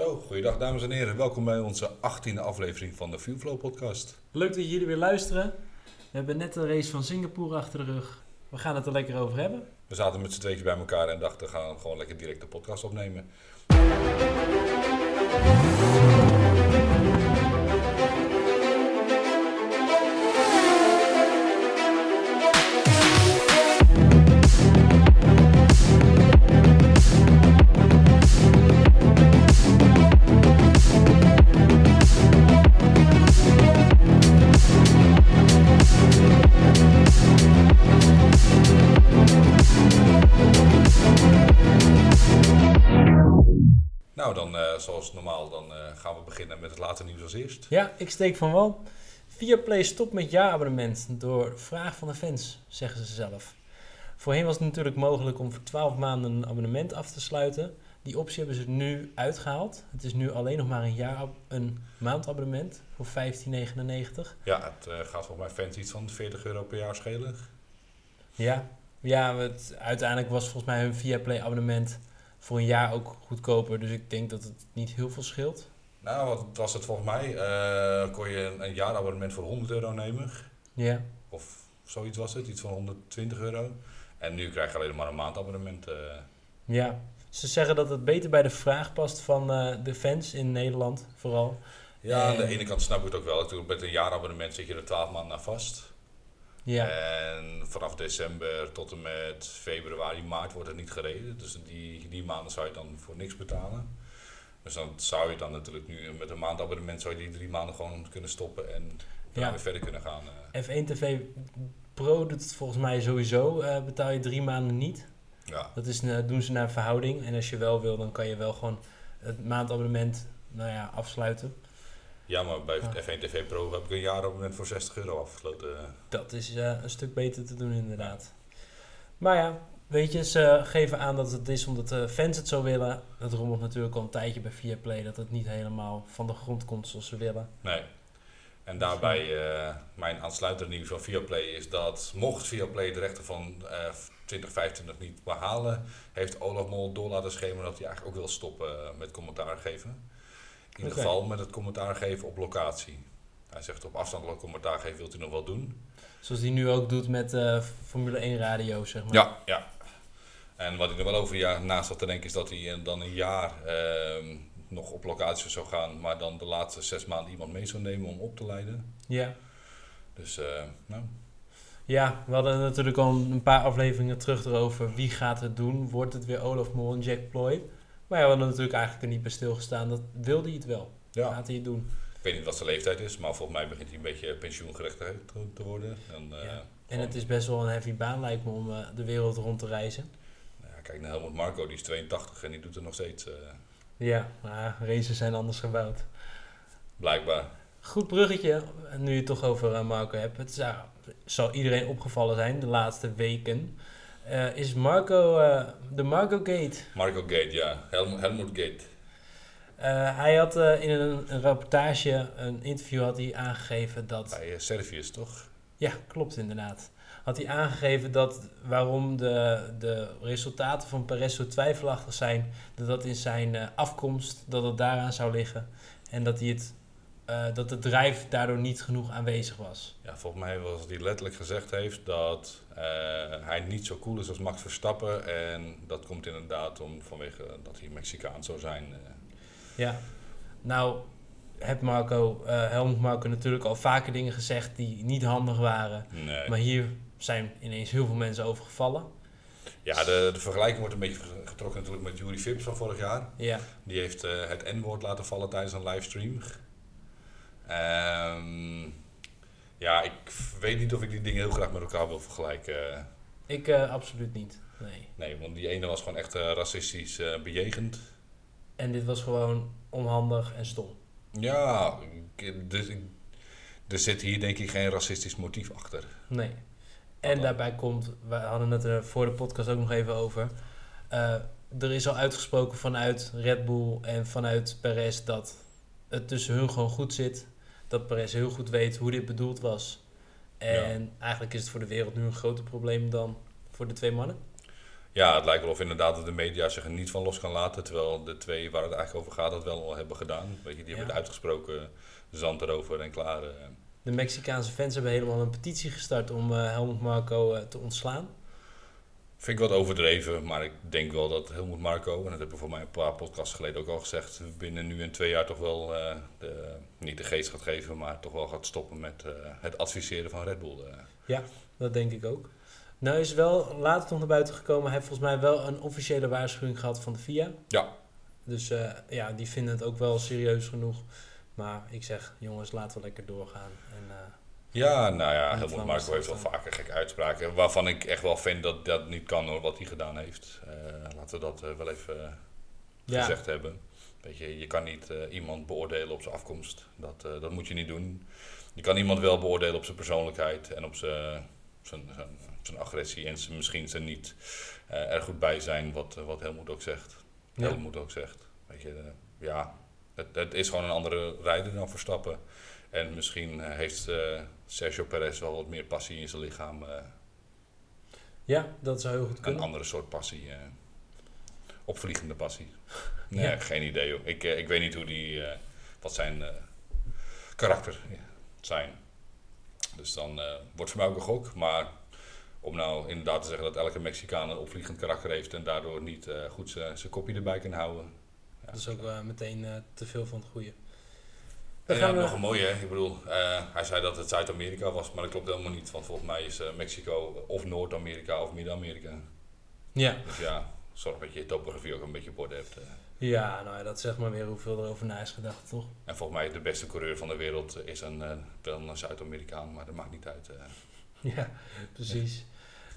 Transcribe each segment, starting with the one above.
Zo, goeiedag dames en heren. Welkom bij onze 18e aflevering van de Viewflow podcast. Leuk dat jullie weer luisteren. We hebben net de race van Singapore achter de rug. We gaan het er lekker over hebben. We zaten met z'n tweetjes bij elkaar en dachten we gaan gewoon lekker direct de podcast opnemen. Nou, dan eh, zoals normaal, dan eh, gaan we beginnen met het late nieuws als eerst. Ja, ik steek van wel. Viaplay stopt met jaarabonnement door vraag van de fans, zeggen ze zelf. Voorheen was het natuurlijk mogelijk om voor 12 maanden een abonnement af te sluiten. Die optie hebben ze nu uitgehaald. Het is nu alleen nog maar een, jaar, een maandabonnement voor 15,99. Ja, het eh, gaat volgens mij fans iets van 40 euro per jaar schelen. Ja, ja het, uiteindelijk was volgens mij hun Viaplay abonnement voor een jaar ook goedkoper. Dus ik denk dat het niet heel veel scheelt. Nou, wat was het volgens mij? Eh, kon je een, een jaarabonnement voor 100 euro nemen. Ja, Of zoiets was het, iets van 120 euro. En nu krijg je alleen maar een maandabonnement. eh. ja. Ze zeggen dat het beter bij de vraag past van eh, de fans in Nederland, vooral. Ja, aan de En- ene kant snap ik het ook wel. Natuurlijk, met een jaarabonnement zit je er 12 maanden aan vast. Ja, En vanaf december tot en met februari, maart wordt het niet gereden. Dus die, die maanden zou je dan voor niks betalen. Dus dan zou je dan natuurlijk nu met een maandabonnement zou je die drie maanden gewoon kunnen stoppen en Ja. weer verder kunnen gaan. eh. F1 TV Pro doet het volgens mij sowieso. eh, betaal je drie maanden niet. Ja, Dat is, eh, doen ze naar verhouding. En als je wel wil, dan kan je wel gewoon het maandabonnement nou ja, afsluiten. ja maar bij Ja. F1 TV Pro heb ik een jaarabonnement voor 60 euro afgesloten. Dat is eh, een stuk beter te doen, inderdaad. Maar ja, weet je, ze geven aan dat het is omdat de fans het zo willen. Dat rommelt natuurlijk al een tijdje bij Viaplay, dat het niet helemaal van de grond komt zoals ze willen. Nee. En daarbij, eh, mijn aansluitende nieuws van Viaplay is dat mocht Viaplay de rechten van eh 2025 niet behalen, heeft Olaf Mol door laten schemeren dat hij eigenlijk ook wil stoppen eh, met commentaar geven. In ieder geval met het commentaar geven op locatie. Hij zegt op afstandelijk commentaar geven wilt hij nog wel doen. Zoals die nu ook doet met eh, Formule 1 radio, zeg maar. Ja, ja. En wat ik er wel over ja, naast had te denken is dat hij eh, dan een jaar ehm, nog op locatie zou gaan, maar dan de laatste zes maanden iemand mee zou nemen om op te leiden. Ja. Dus eh, nou, Ja, we hadden natuurlijk al een paar afleveringen terug erover. Wie gaat het doen? Wordt het weer Olaf Mol en Jack Ploy? Maar ja, we hadden natuurlijk eigenlijk er niet bij stilgestaan. Dat wilde hij het wel. ja. Gaat hij het doen? Ik weet niet wat zijn leeftijd is, maar volgens mij begint hij een beetje pensioengerecht te, worden. En, eh. En het is best wel een heavy baan lijkt me om eh, de wereld rond te reizen. nou ja, kijk naar Helmut Marco, die is 82 en die doet het nog steeds. eh, Ja, maar races zijn anders gebouwd. blijkbaar. Goed bruggetje, nu je het toch over eh, Marco hebt. Het zou, zal iedereen opgevallen zijn de laatste weken. Eh, is Marco, eh, de Marco Gate. Marco Gate, ja. Helm, Helmut Gate. Hij had in een, een rapportage, een interview had hij aangegeven dat... Bij Servius, toch? Ja, klopt inderdaad. Had hij aangegeven dat waarom de, de resultaten van Perez zo twijfelachtig zijn, dat dat in zijn afkomst, dat het daaraan zou liggen. En dat, hij het, eh, dat de drijf daardoor niet genoeg aanwezig was. Ja, volgens mij was hij letterlijk gezegd heeft dat eh, hij niet zo cool is als Max Verstappen. En dat komt inderdaad om vanwege dat hij Mexicaan zou zijn. eh. Ja, nou heeft Marco, eh Helmut Marco natuurlijk al vaker dingen gezegd die niet handig waren. nee. Maar hier zijn ineens heel veel mensen over gevallen. Ja, de, de vergelijking wordt een beetje getrokken natuurlijk met Jury Vips van vorig jaar. Ja, Die heeft het N-woord laten vallen tijdens een livestream. Ehm, ja, ik weet niet of ik die dingen heel graag met elkaar wil vergelijken. ik eh, absoluut niet. Nee. Nee, want die ene was gewoon echt eh, racistisch eh, bejegend. En dit was gewoon onhandig en stom. Ja, ik- dus ik, er zit hier denk ik geen racistisch motief achter. Nee. En daarbij komt, we hadden het er voor de podcast ook nog even over. er is al uitgesproken vanuit Red Bull en vanuit Perez dat het tussen hun gewoon goed zit. Dat Perez heel goed weet hoe dit bedoeld was. En eigenlijk is het voor de wereld nu een groter probleem dan voor de twee mannen. Ja, het lijkt wel of inderdaad de media zich er niet van los kan laten. Terwijl de twee waar het eigenlijk over gaat dat wel al hebben gedaan. Weet je, die Ja. hebben het uitgesproken, zand erover en klaar. eh. De Mexicaanse fans hebben helemaal een petitie gestart om eh, Helmut Marco eh, te ontslaan. Vind ik wat overdreven, maar ik denk wel dat Helmut Marco, en dat hebben we voor mij een paar podcasts geleden ook al gezegd, binnen nu en twee jaar toch wel eh, de, niet de geest gaat geven, maar toch wel gaat stoppen met eh, het adviseren van Red Bull. eh. Dat denk ik ook. Nou is wel later nog naar buiten gekomen. Hij heeft volgens mij wel een officiële waarschuwing gehad van de FIA. Ja. Dus ja, die vinden het ook wel serieus genoeg. Maar ik zeg, jongens, laten we lekker doorgaan. Ja, nou ja, van Marco heeft wel vaker gekke uitspraken, waarvan ik echt wel vind dat dat niet kan hoor, wat hij gedaan heeft. Eh, laten we dat eh, wel even eh, ja, gezegd hebben. Weet je, je kan niet iemand beoordelen op zijn afkomst. Dat, dat moet je niet doen. Je kan iemand wel beoordelen op zijn persoonlijkheid en op zijn, zijn, zijn, zijn agressie en zijn, misschien zijn niet er goed bij zijn, wat, wat Helmoet ook zegt. Ja. Helmoet ook zegt. Weet je, ja, het, het is gewoon een andere rijder dan Verstappen. En misschien heeft Sergio Perez wel wat meer passie in zijn lichaam. eh, ja, dat zou heel goed een kunnen. andere soort passie. eh opvliegende passie. Nee, Ja. geen idee joh. Ik, eh, ik weet niet hoe die, wat zijn karakter zijn. Dus dan eh, wordt voor mij ook een gok. Maar om nou inderdaad te zeggen dat elke Mexicaan een opvliegend karakter heeft en daardoor niet goed zijn kopje erbij kan houden. Ja. Dat is ook eh, meteen te veel van het goede. Dan ja, gaan we... nog een mooie, hè. ik bedoel, eh, hij zei dat het Zuid-Amerika was, maar dat klopt helemaal niet. Want volgens mij is eh, Mexico of Noord-Amerika of Midden-Amerika. Ja. Dus ja, zorg dat je je topografie ook een beetje op orde hebt. eh. ja, nou ja, dat zegt maar weer hoeveel er over na is gedacht, toch? En volgens mij de beste coureur van de wereld is een, eh, wel een Zuid-Amerikaan, maar dat maakt niet uit. eh. Ja, precies.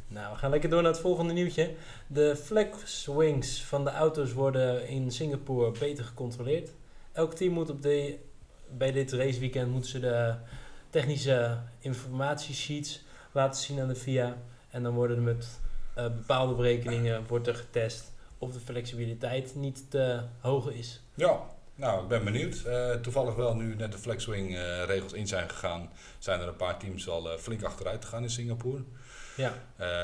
Nou, we gaan lekker door naar het volgende nieuwtje. De flex wings van de auto's worden in Singapore beter gecontroleerd. Elk team moet op de, bij dit raceweekend moeten ze de technische informatiesheets laten zien aan de FIA. En dan worden er met eh, bepaalde berekeningen wordt er getest of de flexibiliteit niet te hoog is. Ja, nou, ik ben benieuwd. Eh, toevallig wel, nu net de Flexwing eh, regels in zijn gegaan, zijn er een paar teams al flink achteruit gegaan in Singapore. Ja,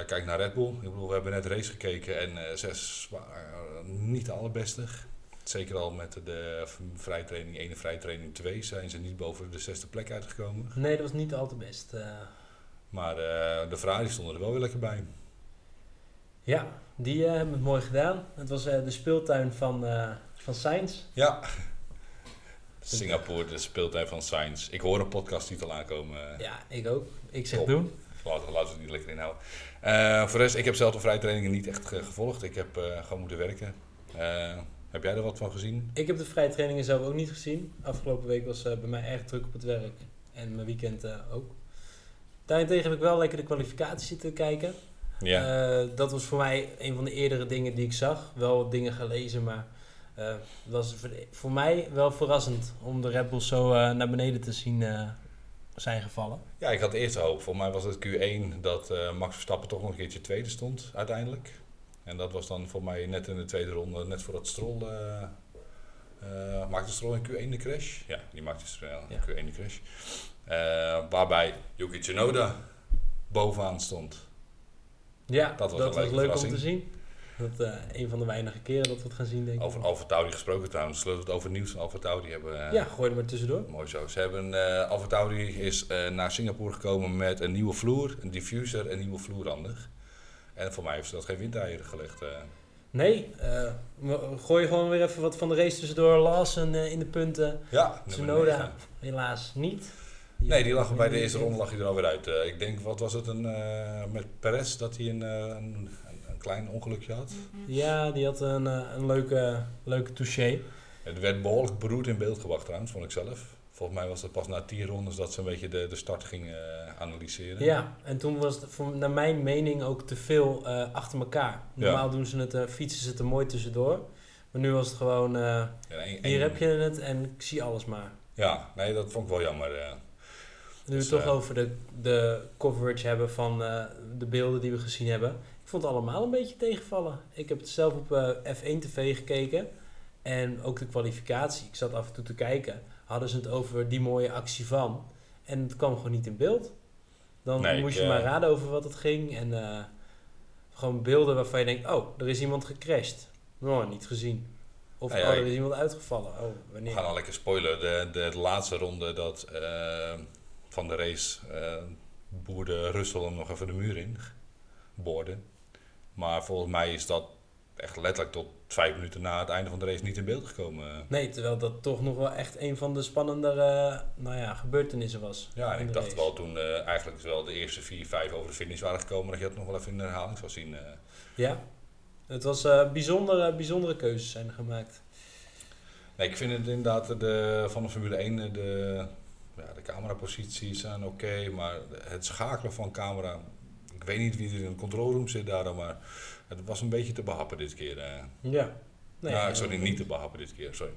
kijk naar Red Bull. Ik bedoel, we hebben net race gekeken en zes waren niet de allerbeste. Zeker al met de vrijtraining 1 en vrijtraining 2 zijn ze niet boven de zesde plek uitgekomen. nee, dat was niet al te best. eh. Maar eh, de Ferrari stonden er wel weer lekker bij. Ja, die eh, hebben het mooi gedaan. Het was de speeltuin van, van Sainz. Ja. Singapore, de speeltuin van Science. Ik hoor een podcasttitel aankomen. Ja, ik ook. Ik zeg Top. doen. Laten, laten we het niet lekker inhouden. Voor de rest, ik heb zelf de vrijtrainingen niet echt ge- gevolgd. Ik heb gewoon moeten werken. Heb jij er wat van gezien? Ik heb de vrije trainingen zelf ook niet gezien. Afgelopen week was eh, bij mij erg druk op het werk. En mijn weekend eh, ook. Daarentegen heb ik wel lekker de kwalificatie zitten kijken. Ja. Eh, dat was voor mij een van de eerdere dingen die ik zag. Wel wat dingen gelezen, maar het was voor, mij wel verrassend om de Red zo naar beneden te zien zijn gevallen. ja, ik had eerst hoop. Voor mij was het Q1 dat Max Verstappen toch nog een keertje tweede stond uiteindelijk. En dat was dan voor mij net in de tweede ronde, net voor dat Stroll. eh eh, maakte Stroll in Q1 de crash? Ja, die maakte Stroll in Ja. Q1 de crash. Eh, waarbij Yuki Tsunoda bovenaan stond. Ja, Dat was dat leuk om te zien. Dat eh een van de weinige keren dat we het gaan zien, denk ik. Over Alfa Tauri gesproken trouwens. Zullen we het over het nieuws van Alfa Tauri hebben? Ja, gooi er maar tussendoor. Mooi zo. Ze hebben, Alfa Tauri is naar Singapore gekomen met een nieuwe vloer, een diffuser en nieuwe vloerhandig. En voor mij heeft ze dat geen windeieren gelegd. eh. Nee, eh, we- gooi gewoon weer even wat van de race tussendoor. Lawson eh, in de punten. Ja, Tsunoda helaas niet. Nee, die lag bij de eerste ronde lag hij er alweer uit. Eh, ik denk, wat was het, een, eh, met Perez, dat hij een, eh, een, klein ongelukje had. Ja, die had een, eh, een leuke, leuke touché. Het werd behoorlijk beroerd in beeld gebracht trouwens, vond ik zelf. Volgens mij was het pas na tien rondes dat ze een beetje de, de start gingen eh, analyseren. Ja, en toen was het voor, naar mijn mening ook te veel eh, achter elkaar. Normaal doen ze het, eh, fietsen ze het er mooi tussendoor. Maar nu was het gewoon, Ja, één- hier heb je het en ik zie alles maar. Ja, nee, dat vond ik wel jammer. Nu we Dus, het toch eh, over de, de coverage hebben van de beelden die we gezien hebben. Ik vond het allemaal een beetje tegenvallen. Ik heb het zelf op eh, F1 TV gekeken. En ook de kwalificatie. Ik zat af en toe te kijken. Hadden ze het over die mooie actie van. En het kwam gewoon niet in beeld. Dan Nee, moest ik, je maar eh, raden over wat het ging. En eh, gewoon beelden waarvan je denkt, oh, er is iemand gecrashed. Nou, niet gezien. Of, oh, er is iemand uitgevallen. Oh, We wanneer? gaan al lekker spoilen. De, de, laatste ronde dat, eh, van de race eh boerde Russell hem nog even de muur in. Boorde. Maar volgens mij is dat echt letterlijk tot vijf minuten na het einde van de race niet in beeld gekomen. Nee, terwijl dat toch nog wel echt een van de spannendere nou ja, gebeurtenissen was. Ja, en ik dacht race. wel toen eh, eigenlijk wel de eerste vier, vijf over de finish waren gekomen, dat je dat nog wel even in de herhaling zou zien. eh. Ja, het was eh, bijzondere, bijzondere keuzes zijn gemaakt. Nee, ik vind het inderdaad de, van de Formule 1 eh, de, ja, de cameraposities zijn oké, maar het schakelen van camera, ik weet niet wie er in de control room zit daardoor, maar het was een beetje te behappen dit keer. eh. Ja. Nee, nou, sorry, niet te behappen dit keer, sorry.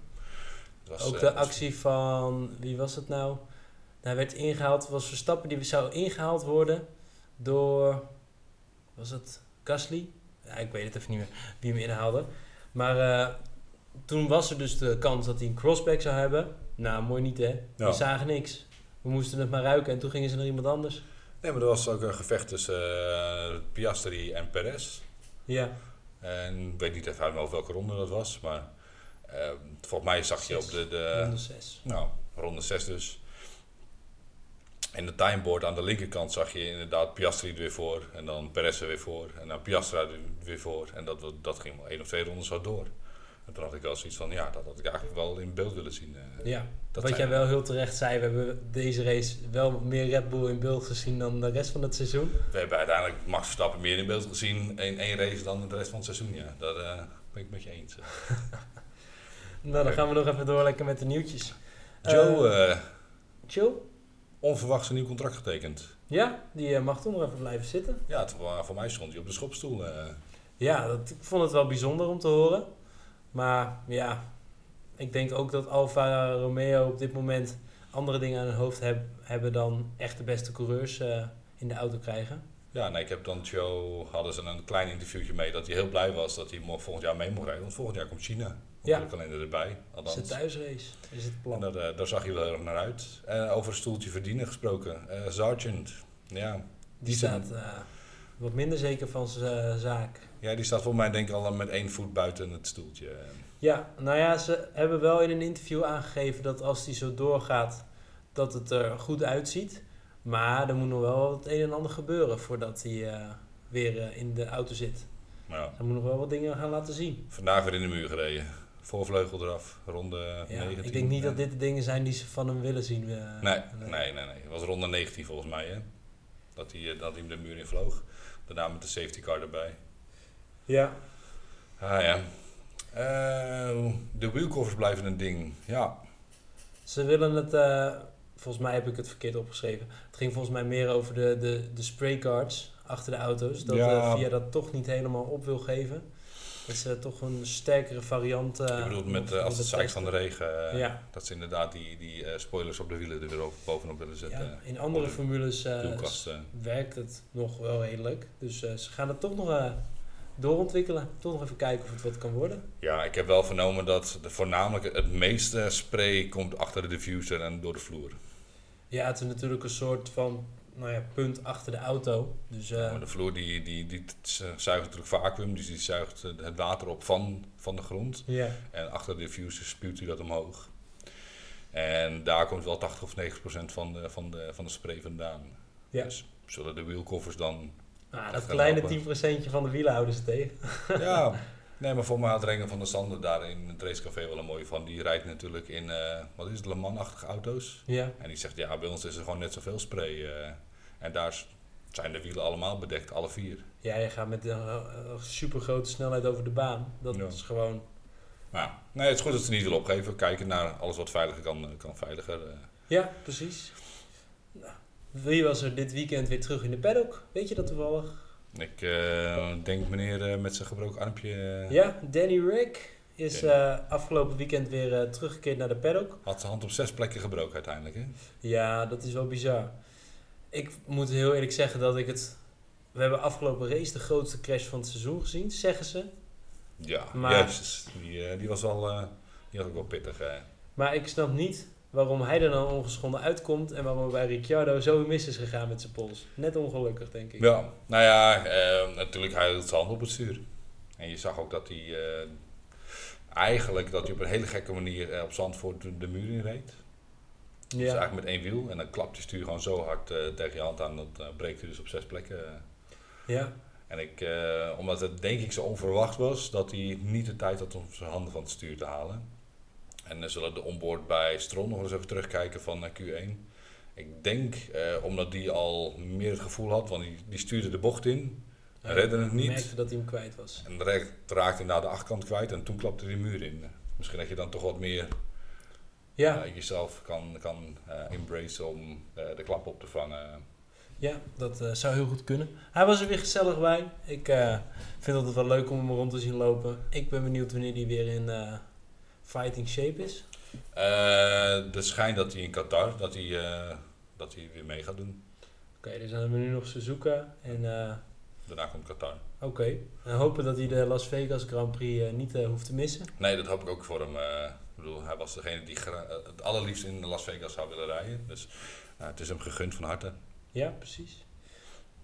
Het was, Ook eh, de actie van, wie was het nou? Hij werd ingehaald, was Verstappen die zou ingehaald worden door, was het Gasly? Ja, ik weet het even niet meer wie hem inhaalde. Maar eh, toen was er dus de kans dat hij een crossback zou hebben. Nou, mooi niet hè. Ja. We zagen niks. We moesten het maar ruiken en toen gingen ze naar iemand anders. Nee, maar er was ook een gevecht tussen Piastri en Perez. Ja, En ik weet niet even uit welke ronde dat was, maar eh, volgens mij zag je op de, de, ronde 6. Nou, ronde 6 dus. En de timeboard aan de linkerkant zag je inderdaad Piastri er weer voor. En dan Perez er weer voor. En dan Piastra er weer voor. En dat, dat ging wel één of twee rondes zo door. En toen had ik wel zoiets van, ja, dat had ik eigenlijk wel in beeld willen zien. eh. Ja, dat wat jij wel heel terecht zei, we hebben deze race wel meer Red Bull in beeld gezien dan de rest van het seizoen. We hebben uiteindelijk Max Verstappen meer in beeld gezien in één race dan de rest van het seizoen. Ja, daar eh, ben ik met je eens. Nou, dan gaan we nog even door lekker met de nieuwtjes. Joe, Eh, Chill? onverwachts een nieuw contract getekend. Ja, die mag toch nog even blijven zitten. Ja, het, voor mij stond hij op de schopstoel. Ja, dat, ik vond het wel bijzonder om te horen. Maar ja, ik denk ook dat Alfa Romeo op dit moment andere dingen aan hun hoofd heb- hebben dan echt de beste coureurs eh, in de auto krijgen. Ja, nee, ik heb dan Joe, hadden ze een klein interviewtje mee dat hij heel blij was dat hij volgend jaar mee mocht rijden. Want volgend jaar komt China. Ja. De kalender erbij. Is Althans. het thuisrace? Is het En plan? daar, eh, daar zag je wel heel erg naar uit. En over een stoeltje verdienen gesproken. Eh Sargent, ja, Die die staat eh, wat minder zeker van zijn eh, zaak. ja, die staat volgens mij denk ik al met één voet buiten het stoeltje. Ja, nou ja, ze hebben wel in een interview aangegeven dat als die zo doorgaat, dat het er goed uitziet. Maar er moet nog wel het een en ander gebeuren voordat hij eh, weer eh, in de auto zit. Ja, Hij moet nog wel wat dingen gaan laten zien. vandaag weer in de muur gereden. Voorvleugel eraf, ronde Ja, 19. ik denk niet dat dit de dingen zijn die ze van hem willen zien. Nee, nee, nee, nee. Het was ronde 19 volgens mij, hè. Dat hij, dat hij hem de muur in vloog. Daarna met de safety car erbij. Ja. Ah ja. Eh, de wheelcovers blijven een ding. Ja, Ze willen het, eh, volgens mij heb ik het verkeerd opgeschreven. Het ging volgens mij meer over de, de, de spraycards achter de auto's. Dat Ja. eh, Via dat toch niet helemaal op wil geven. Dat ze toch een sterkere variant... eh, je bedoelt met, eh, als het zeikt van de regen, eh, Ja. dat ze inderdaad die, die spoilers op de wielen er weer op- bovenop willen zetten. Ja, in andere formules werkt het nog wel redelijk. Dus ze gaan het toch nog doorontwikkelen. Toch nog even kijken of het wat kan worden. Ja, ik heb wel vernomen dat de, voornamelijk het meeste spray komt achter de diffuser en door de vloer. Ja, het is natuurlijk een soort van nou ja, punt achter de auto. Dus eh, Maar de vloer die, die, die zuigt natuurlijk vacuüm, dus die zuigt eh, het water op van, van de grond. ja. En achter de diffuser spuwt hij dat omhoog. En daar komt wel 80 of 90 procent van de, van de, van de spray vandaan. Ja. Dus zullen de wheelcovers dan... Ah, Dat kleine helpen. 10% van de wielen houden ze tegen. ja, nee, maar voor mij had Renger van der Sande daar in het racecafé wel een mooie van. Die rijdt natuurlijk in, eh, wat is het, Le Mans-achtige auto's. Ja. En die zegt, ja, bij ons is er gewoon net zoveel spray. eh. en daar zijn de wielen allemaal bedekt, alle vier. Ja, je gaat met een super grote snelheid over de baan. Dat Ja. is gewoon. Maar nee, het is goed dat ze niet willen opgeven. Kijken naar alles wat veiliger kan, eh, kan veiliger. eh. Ja, precies. Nou, wie was er dit weekend weer terug in de paddock? Weet je dat toevallig? Ik eh, denk meneer eh, met zijn gebroken armpje eh, Ja, Danny Rick is afgelopen weekend weer teruggekeerd naar de paddock. had zijn hand op zes plekken gebroken uiteindelijk. Hè? Ja, dat is wel bizar. Ik moet heel eerlijk zeggen dat ik het... We hebben afgelopen race de grootste crash van het seizoen gezien, zeggen ze. Ja, Maar- jezus. Die, die was eh, die was ook wel pittig. eh. Maar ik snap niet waarom hij er dan ongeschonden uitkomt en waarom bij Ricciardo zo mis is gegaan met zijn pols. Net ongelukkig, denk ik. Ja, nou ja, eh, natuurlijk hij hield zijn hand op het stuur. En je zag ook dat hij eh, eigenlijk dat hij op een hele gekke manier eh, op Zandvoort de, de muur in reed. Dus Ja, eigenlijk met één wiel. En dan klapt je stuur gewoon zo hard eh, tegen je hand aan. Dat breekt hij dus op zes plekken. ja, En ik, omdat het denk ik zo onverwacht was, dat hij niet de tijd had om zijn handen van het stuur te halen. En dan zullen de onboard bij Stron nog eens even terugkijken van eh, Q1. Ik denk, eh, omdat die al meer het gevoel had, want die, die stuurde de bocht in, Hij redde het niet. merkte dat hij hem kwijt was. En raakte hij naar de achterkant kwijt en toen klapte hij de muur in. Misschien dat je dan toch wat meer Ja, eh, jezelf kan, kan eh embracen om de klap op te vangen. ja dat zou heel goed kunnen. Hij was er weer gezellig bij. Ik vind het altijd wel leuk om hem rond te zien lopen. Ik ben benieuwd wanneer hij weer in fighting shape is. Eh de schijn dat hij in Qatar, dat hij, eh, dat hij weer mee gaat doen. Oké, dus dan hebben we nu nog Suzuka. En eh, Daarna komt Qatar. oké, en hopen dat hij de Las Vegas Grand Prix niet hoeft te missen. Nee, dat hoop ik ook voor hem. ik bedoel, hij was degene die het allerliefst in Las Vegas zou willen rijden. Dus het is hem gegund van harte. Ja, precies.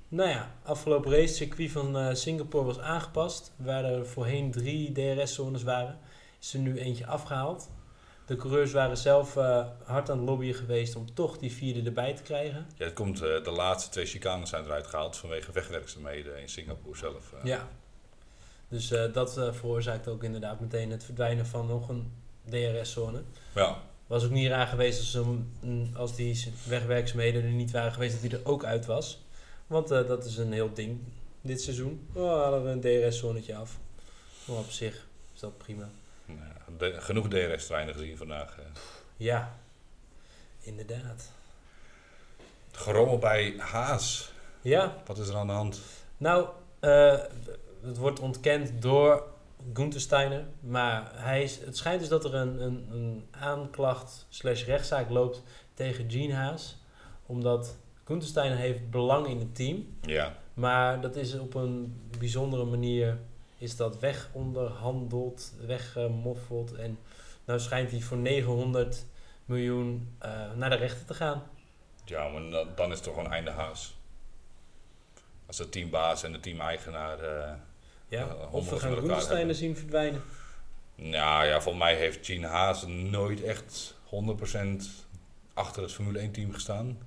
Nou ja, afgelopen race, het circuit van Singapore was aangepast. Waar er voorheen drie DRS-zones waren, is er nu eentje afgehaald. De coureurs waren zelf eh, hard aan het lobbyen geweest om toch die vierde erbij te krijgen. Ja, het komt, eh, de laatste twee chicanes zijn eruit gehaald vanwege wegwerkzaamheden in Singapore zelf. eh. Ja. Dus dat veroorzaakt ook inderdaad meteen het verdwijnen van nog een DRS-zone. ja. Was ook niet raar geweest als, hem, mm, als die wegwerkzaamheden er niet waren geweest, dat hij er ook uit was. Want dat is een heel ding dit seizoen. Oh, halen we een DRS-zonnetje af. Maar op zich is dat prima. De- genoeg DRS-treinen gezien vandaag. eh. Ja, inderdaad. Gerommel bij Haas. Ja, Wat is er aan de hand? nou, eh, het wordt ontkend door Gunther Steiner. Maar hij is, het schijnt dus dat er een, een, een aanklacht slash rechtszaak loopt tegen Gene Haas. Omdat Gunther Steiner heeft belang in het team. Ja, Maar dat is op een bijzondere manier is dat wegonderhandeld, weggemoffeld. En nou schijnt hij voor 900 miljoen eh, naar de rechter te gaan. ja maar dan, dan is het toch gewoon einde Haas. Als de teambaas en de teameigenaar... eh Ja, Ja, of we gaan zien verdwijnen. Nou ja, volgens mij heeft Gene Haas nooit echt 100% achter het Formule 1 team gestaan.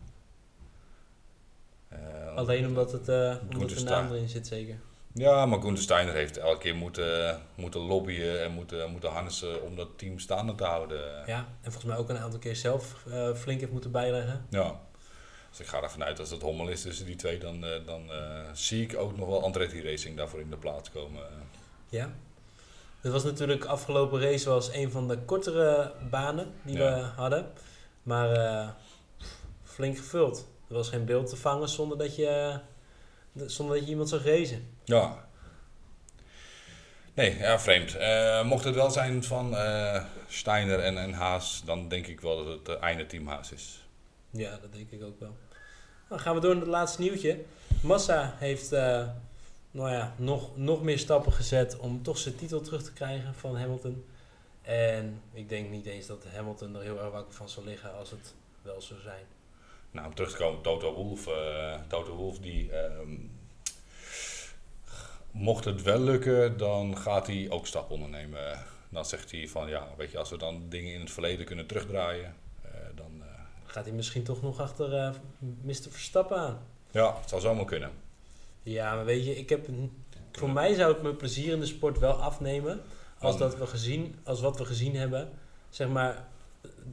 Eh, Alleen omdat, het, eh omdat de naam erin zit zeker. Ja, maar Gunther Steiner heeft elke keer moeten, moeten lobbyen en moeten, moeten harnessen om dat team staande te houden. Ja, en volgens mij ook een aantal keer zelf eh, flink heeft moeten bijleggen. Ja. Dus ik ga ervan uit als het hommel is tussen die twee, dan, eh, dan eh, zie ik ook nog wel Andretti Racing daarvoor in de plaats komen. Ja. Het was natuurlijk afgelopen race was een van de kortere banen die we hadden. Maar flink gevuld. Er was geen beeld te vangen zonder dat je, zonder dat je iemand zag racen. Ja. Nee, ja, vreemd. Eh, mocht het wel zijn van eh, Steiner en, en Haas, dan denk ik wel dat het uh, einde team Haas is. Ja, dat denk ik ook wel. Dan gaan we door naar het laatste nieuwtje. Massa heeft eh, nou ja, nog, nog meer stappen gezet om toch zijn titel terug te krijgen van Hamilton. En ik denk niet eens dat Hamilton er heel erg wakker van zal liggen als het wel zou zijn. Nou, om terug te komen, Toto Wolff. Toto Wolff die... ehm, mocht het wel lukken, dan gaat hij ook stappen ondernemen. Dan zegt hij van, ja, weet je, als we dan dingen in het verleden kunnen terugdraaien, eh, dan... eh, Gaat hij misschien toch nog achter eh Mr. Verstappen aan? ja, het zou zomaar kunnen. Ja, maar weet je, ik heb, een- voor mij zou het mijn plezier in de sport wel afnemen. Als, dat we gezien, als wat we gezien hebben, zeg maar,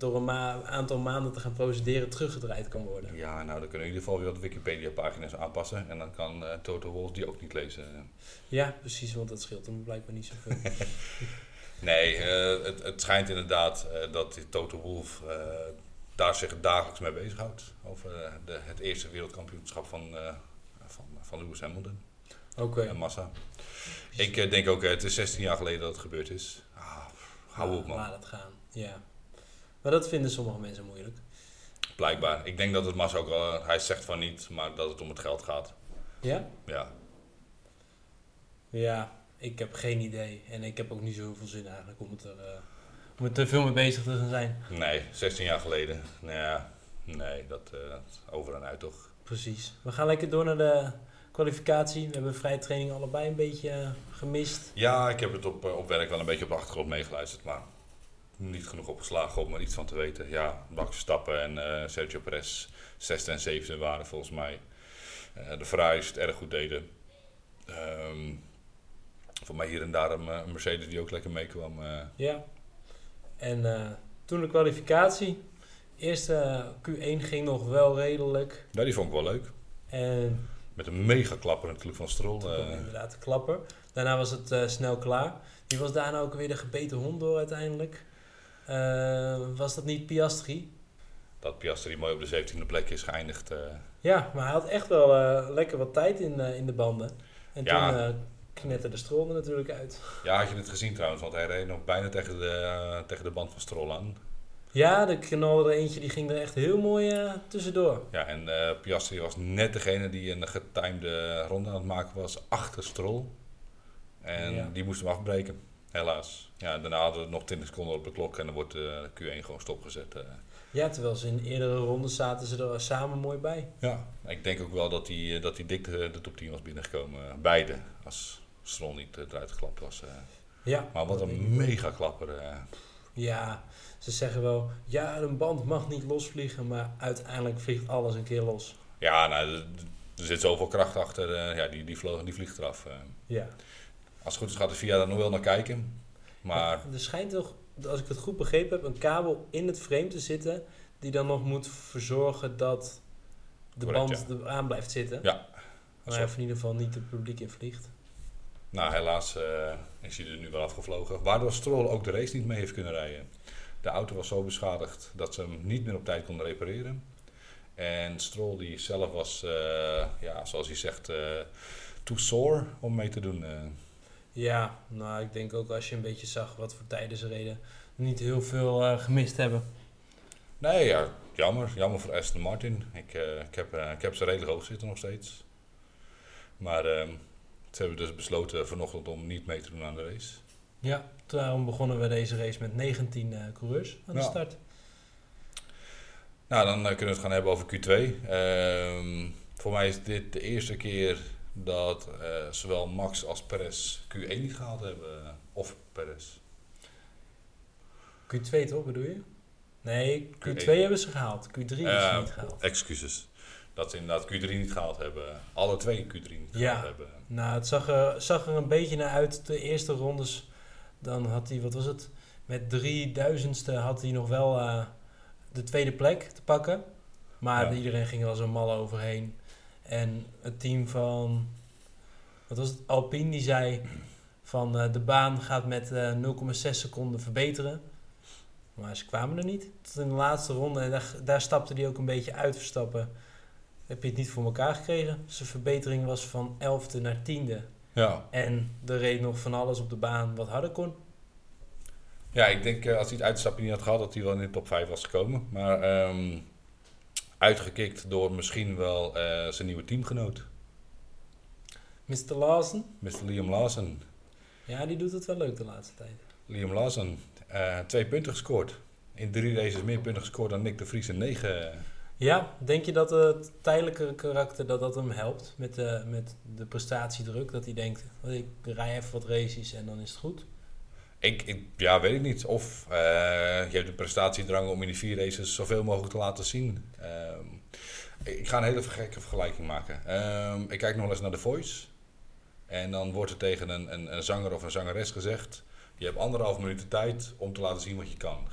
door een ma- aantal maanden te gaan procederen teruggedraaid kan worden. Ja, nou, dan kunnen we in ieder geval weer wat Wikipedia-pagina's aanpassen. En dan kan eh, Toto Wolff die ook niet lezen. Ja, precies, want dat scheelt hem blijkbaar niet zoveel. Nee, eh, het, het schijnt inderdaad eh, dat Toto Wolff eh, daar zich dagelijks mee bezighoudt. Over de, het eerste wereldkampioenschap van, van, van Lewis Hamilton Oké. en Massa. Ik denk ook, het is 16 jaar geleden dat het gebeurd is. Ah, hou op man, Laat het gaan, ja. Maar dat vinden sommige mensen moeilijk. blijkbaar. Ik denk dat het Massa ook wel, hij zegt van niet, maar dat het om het geld gaat. Ja? Ja, Ja, ik heb geen idee. En ik heb ook niet zoveel zin eigenlijk om het, er, eh, Om er te veel mee bezig te gaan zijn. Nee, 16 jaar geleden. Nou ja, nee, dat eh, over en uit toch. Precies. We gaan lekker door naar de kwalificatie. We hebben vrije training allebei een beetje eh, gemist. Ja, ik heb het op, op werk wel een beetje op de achtergrond meegeluisterd, maar niet genoeg opgeslagen om er iets van te weten. Ja, Max Verstappen en eh, Sergio Perez, zesde en zevende waren volgens mij. Eh, de Ferraris het erg goed deden. Ehm, voor mij hier en daar een, eh, een Mercedes die ook lekker meekwam. eh. Ja. En toen de kwalificatie. Eerste eh, Q1 ging nog wel redelijk. ja, die vond ik wel leuk. En Met een mega klapper natuurlijk van eh. inderdaad de klapper. Daarna was het snel klaar. Die was daarna ook weer de gebeten hond door uiteindelijk. Eh, was dat niet Piastri? dat Piastri mooi op de 17e plek is geëindigd. eh. Ja, maar hij had echt wel eh, lekker wat tijd in, in de banden. En Ja. toen eh knetterde Stroll er natuurlijk uit. Ja, had je het gezien trouwens, want hij reed nog bijna tegen de, tegen de band van Stroll aan. Ja, de knalde er eentje, die ging er echt heel mooi tussendoor. Ja, en Piastri was net degene die een getimede ronde aan het maken was achter Stroll. En Ja. die moest hem afbreken, helaas. Ja, daarna hadden we nog 20 seconden op de klok en dan wordt de Q1 gewoon stopgezet. eh. Ja, terwijl ze in eerdere rondes zaten ze er samen mooi bij. Ja, ik denk ook wel dat hij, eh, dat hij dik de, de top 10 was binnengekomen. eh, Beide, als Stroll niet eh, eruit geklapt was. eh. Ja, Maar wat een mega klapper. eh. Ja, ze zeggen wel, ja, een band mag niet losvliegen, maar uiteindelijk vliegt alles een keer los. Ja, nou, er- zit zoveel kracht achter. eh, ja, die, die, vlo- die vliegt eraf. eh. Ja. Als het goed is gaat de VIA daar nog wel naar kijken. Maar er schijnt toch, als ik het goed begrepen heb, een kabel in het frame te zitten, die dan nog moet verzorgen dat de Correct, band er aan blijft zitten. Ja. Maar hij in ieder geval niet het publiek in vliegt. nou, helaas eh, is hij er nu wel afgevlogen. Waardoor Stroll ook de race niet mee heeft kunnen rijden. De auto was zo beschadigd dat ze hem niet meer op tijd konden repareren. En Stroll die zelf was, eh, ja, zoals hij zegt, eh too sore om mee te doen. Ja, nou, ik denk ook als je een beetje zag wat voor tijden ze reden, niet heel veel eh, gemist hebben. Nee, ja, jammer. Jammer voor Aston Martin. Ik, eh, ik, heb, eh, ik heb ze redelijk hoog zitten nog steeds. Maar ehm, ze hebben dus besloten vanochtend om niet mee te doen aan de race. Ja, daarom begonnen we deze race met 19 eh, coureurs aan de Ja. start. Nou, dan kunnen we het gaan hebben over Q2. Ehm, voor mij is dit de eerste keer dat eh, zowel Max als Perez Q1 niet gehaald hebben. eh, Of Perez. Q2 toch, bedoel je? Nee, Q2 Q1. hebben ze gehaald. Q3 is Eh, niet gehaald. Excuses. Dat ze inderdaad Q3 niet gehaald hebben. Alle twee Q3 niet Ja. gehaald hebben. Nou, het zag er, zag er een beetje naar uit. De eerste rondes, dan had hij, wat was het? Met drie duizendste had hij nog wel eh, de tweede plek te pakken. Maar Ja. iedereen ging er als een overheen. En het team van, wat was het? Alpine, die zei van eh, de baan gaat met eh 0,6 seconden verbeteren. Maar ze kwamen er niet. Tot in de laatste ronde, en daar, daar stapte hij ook een beetje uit Verstappen. Heb je het niet voor elkaar gekregen? Zijn verbetering was van 11e naar 10e. Ja. En er reed nog van alles op de baan wat harder kon. Ja, ik denk eh, als hij het uitstapje niet had gehad, dat hij wel in de top 5 was gekomen. Maar ehm, uitgekikt door misschien wel eh, zijn nieuwe teamgenoot, Mr. Lawson, Mr. Liam Lawson. ja, die doet het wel leuk de laatste tijd. Liam Lawson, eh, twee punten gescoord. In drie races meer punten gescoord dan Nick de Vries in negen. Ja, denk je dat het tijdelijke karakter dat dat hem helpt met de, met de prestatiedruk? Dat hij denkt, ik rij even wat races en dan is het goed? Ik, ik, ja, weet ik niet. Of eh, je hebt de prestatiedrang om in die vier races zoveel mogelijk te laten zien. Ehm, ik ga een hele gekke vergelijking maken. Ehm, ik kijk nog eens naar The Voice. En dan wordt er tegen een, een, een zanger of een zangeres gezegd... je hebt anderhalf minuut de tijd om te laten zien wat je kan.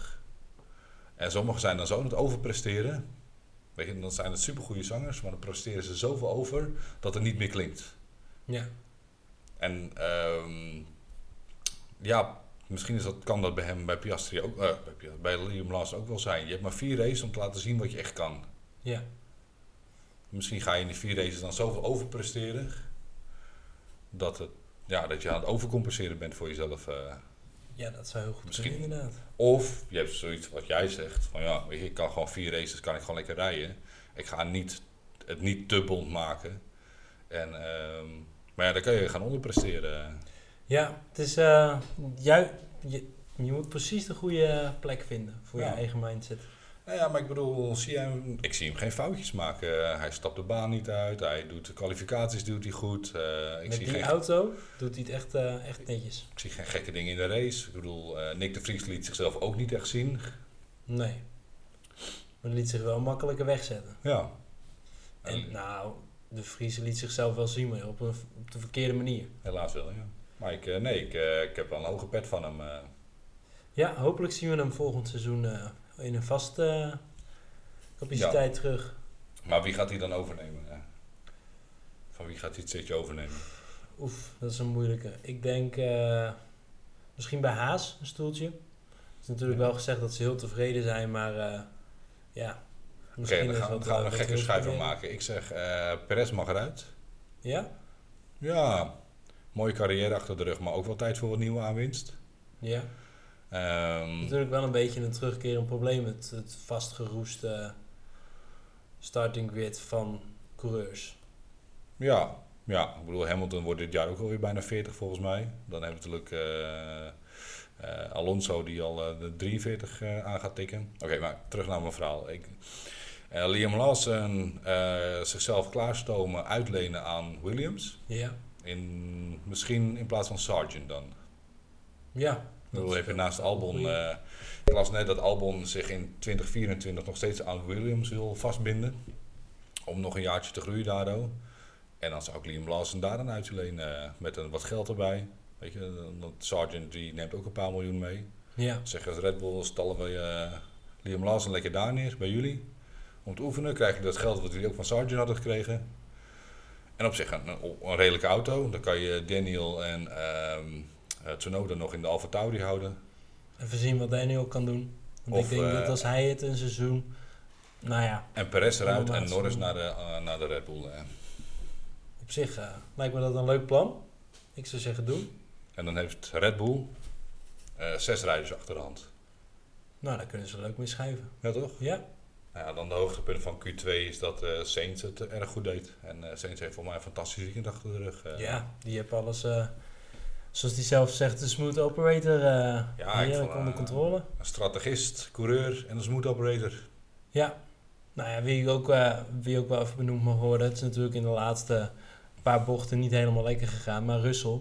En sommigen zijn dan zo aan het overpresteren. Weet je, dan zijn het supergoeie zangers... maar dan presteren ze zoveel over dat het niet meer klinkt. Ja, En ehm, ja, misschien is dat, kan dat bij hem, bij Piastri ook, eh, bij, bij Liam Lawson ook wel zijn. Je hebt maar vier races om te laten zien wat je echt kan. ja. Misschien ga je in die vier races dan zoveel overpresteren, dat, het, ja, dat je aan het overcompenseren bent voor jezelf. eh. ja dat zou heel goed Misschien. zijn inderdaad. Of je hebt zoiets wat jij zegt, van ja, weet je, ik kan gewoon vier races, kan ik gewoon lekker rijden. Ik ga niet, het niet te bond maken. En, ehm, maar ja, dan kan je gaan onderpresteren. Ja, het is, eh, ju- je, Je moet precies de goede plek vinden voor Ja. je eigen mindset. Nou ja, maar ik bedoel, zie jij hem, ik zie hem geen foutjes maken. Eh, hij stapt de baan niet uit, hij doet de kwalificaties doet hij goed. Eh, ik, Met zie die geen, auto doet hij het echt, echt netjes. ik zie geen gekke dingen in de race. Ik bedoel, Nick de Vries liet zichzelf ook niet echt zien. Nee. Maar liet zich wel makkelijker wegzetten. Ja. En nou, de Vries liet zichzelf wel zien, maar op, een, op de verkeerde manier. Helaas wel, ja. Maar ik, eh, nee, ik, eh, ik heb wel een hoge pet van hem. eh. Ja, hopelijk zien we hem volgend seizoen in een vaste capaciteit terug. Maar wie gaat hij dan overnemen? Ja. Van wie gaat hij het zitje overnemen? Oef, dat is een moeilijke. Ik denk misschien bij Haas een stoeltje. Het is natuurlijk Ja. wel gezegd dat ze heel tevreden zijn, maar eh, ja. Misschien gaan, wat, dan gaan we een gekke proberen. maken. Ik zeg, eh Perez mag eruit. Ja? Ja, mooie carrière achter de rug, maar ook wel tijd voor wat nieuwe aanwinst. Ja. Ehm, Natuurlijk wel een beetje een terugkerend probleem. Het, het vastgeroeste starting grid van coureurs. ja, ja, ik bedoel, Hamilton wordt dit jaar ook alweer bijna 40 volgens mij. Dan hebben we natuurlijk eh, eh, Alonso die al eh, de 43 eh, aan gaat tikken. Oké, maar terug naar mijn verhaal. Ik, Liam Lawson zichzelf klaarstomen, uitlenen aan Williams. Ja. In, misschien in plaats van Sargent dan. Ja. Dat heb je is naast Albon. eh, ik las net dat Albon zich in 2024 nog steeds aan Williams wil vastbinden. Om nog een jaartje te groeien daardoor. En dan zou ik Liam Lawson daar dan uitlenen eh, met een, wat geld erbij. Weet je, want Sargent die neemt ook een paar miljoen mee. Ja. Zeggen als Red Bull, stallen we eh, Liam Lawson lekker daar neer, bij jullie. Om te oefenen krijg je dat geld wat jullie ook van Sargent hadden gekregen. En op zich een, een redelijke auto. Dan kan je Daniel en ehm eh, Tsunoda nog in de Alfa Tauri houden. Even zien wat Daniel kan doen. Want Of, ik denk eh, dat als hij het een seizoen... Nou ja, En Perez eruit en. Norris naar de, eh, naar de Red Bull. eh. op zich eh, lijkt me dat een leuk plan. Ik zou zeggen doen. En dan heeft Red Bull eh, zes rijders achter de hand. Nou, daar kunnen ze leuk mee schuiven. Ja, toch? Ja. Nou ja, dan de hoogtepunt van Q2 is dat eh Saints het erg goed deed. En eh Saints heeft voor mij een fantastisch weekend achter de rug. eh. Ja, die heeft alles... zoals hij zelf zegt, de smooth operator Ja, ik heerlijk onder controle. Een strategist, coureur en een smooth operator. Ja, nou ja, wie ik ook, wie ook wel even benoemd mag worden, het is natuurlijk in de laatste paar bochten niet helemaal lekker gegaan, maar Russell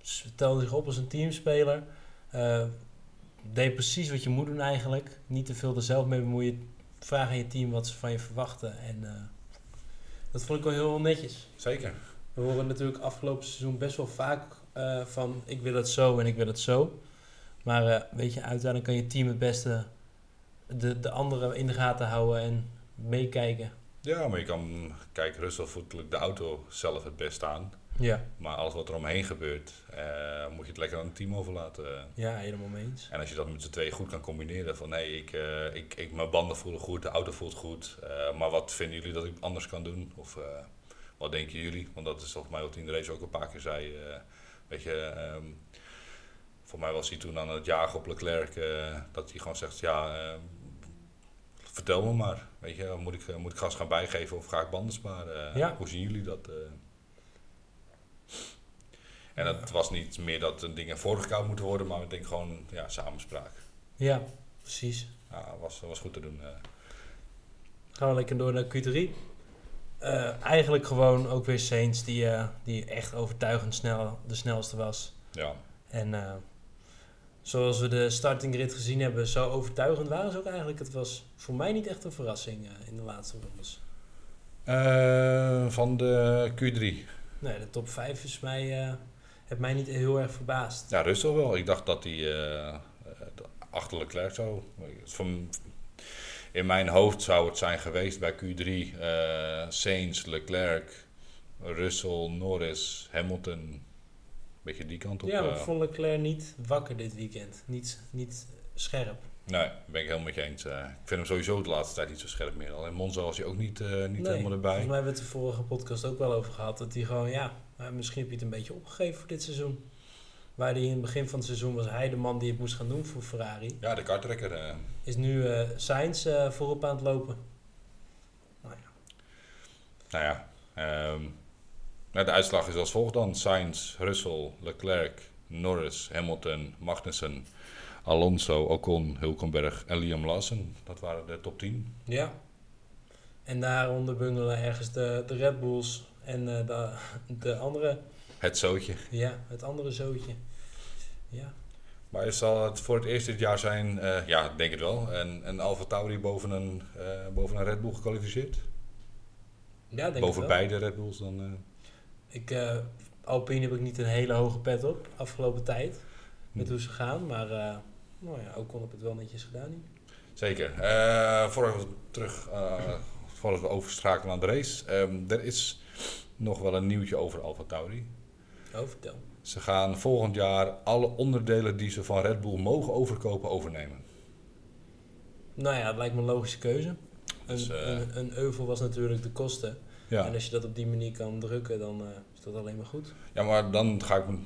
stelde zich op als een teamspeler, deed precies wat je moet doen eigenlijk, niet te veel er zelf mee bemoeien, vraag aan je team wat ze van je verwachten en eh, dat vond ik wel heel netjes. Zeker. We horen natuurlijk afgelopen seizoen best wel vaak eh, van ik wil het zo en ik wil het zo. Maar eh, weet je, uiteindelijk kan je team het beste de, de anderen in de gaten houden en meekijken. Ja, maar je kan, kijk, Russell voelt natuurlijk de auto zelf het best aan. Ja. Maar alles wat er omheen gebeurt, eh, moet je het lekker aan het team overlaten. Ja, helemaal mee eens. En als je dat met z'n twee goed kan combineren, van nee, ik, eh, ik, ik, mijn banden voelen goed, de auto voelt goed, eh, maar wat vinden jullie dat ik anders kan doen? Of wat denken jullie? Want dat is volgens mij wat hij in de race ook een paar keer zei. weet je, ehm, voor mij was hij toen aan het jagen op Leclerc, dat hij gewoon zegt, ja, eh, vertel me maar. Weet je, moet ik, moet ik gas gaan bijgeven of ga ik banden sparen? Ja. Hoe zien jullie dat? En het was niet meer dat een dingen voorgekoud moeten worden, maar ik denk gewoon ja, samenspraak. Ja, precies. Ja, was, was goed te doen. eh. Gaan we lekker door naar Q3. Eh, eigenlijk gewoon ook weer Saints die, eh, die echt overtuigend snel de snelste was. ja. En eh, zoals we de starting grid gezien hebben, zo overtuigend waren ze ook eigenlijk. Het was voor mij niet echt een verrassing eh, in de laatste rondes. Eh, van de Q3. Nee, de top 5 is mij, eh heeft mij niet heel erg verbaasd. Ja, Russell wel. Ik dacht dat hij eh, eh, achter Leclerc zou. Van, in mijn hoofd zou het zijn geweest bij Q3 eh Sainz, Leclerc, Russell, Norris, Hamilton. Beetje die kant op. ja, maar ik vond Leclerc niet wakker dit weekend. Niet, niet scherp. Nee, daar ben ik helemaal met je eens. eh. ik vind hem sowieso de laatste tijd niet zo scherp meer. Al in Monza was hij ook niet, eh, niet Nee, helemaal erbij. Volgens mij hebben we het de vorige podcast ook wel over gehad. Dat hij gewoon, ja, maar misschien heb je het een beetje opgegeven voor dit seizoen. Waar hij in het begin van het seizoen was hij de man die het moest gaan doen voor Ferrari. Ja, de kartrekker. eh. Is nu eh Sainz eh, voorop aan het lopen. Nou ja. Nou ja, ehm, nou, de uitslag is als volgt dan. Sainz, Russell, Leclerc, Norris, Hamilton, Magnussen, Alonso, Ocon, Hulkenberg en Liam Lawson. Dat waren de top 10. Ja. En daaronder bungelen ergens de, de Red Bulls en eh, de, de andere, Het zootje. ja, het andere zootje. Ja. Maar zal het voor het eerst dit jaar zijn, eh, ja, denk het wel, een, een Alfa Tauri boven een, eh, boven een Red Bull gekwalificeerd? Ja, denk ik boven beide Red Bulls dan? Ik, Alpine heb ik niet een hele hoge pet op afgelopen tijd. Met Hm. hoe ze gaan. Maar nou ja, ook kon ik het wel netjes gedaan. nu. Zeker. Eh voordat we terug, eh voordat we overschakelen aan de race. ehm, er is nog wel een nieuwtje over Alfa Tauri. Oh, vertel. Ze gaan volgend jaar alle onderdelen die ze van Red Bull mogen overkopen overnemen. Nou ja, het lijkt me een logische keuze. Een, Dus, eh, een, een euvel was natuurlijk de kosten. Ja, En als je dat op die manier kan drukken, dan is dat alleen maar goed. ja maar dan ga ik me...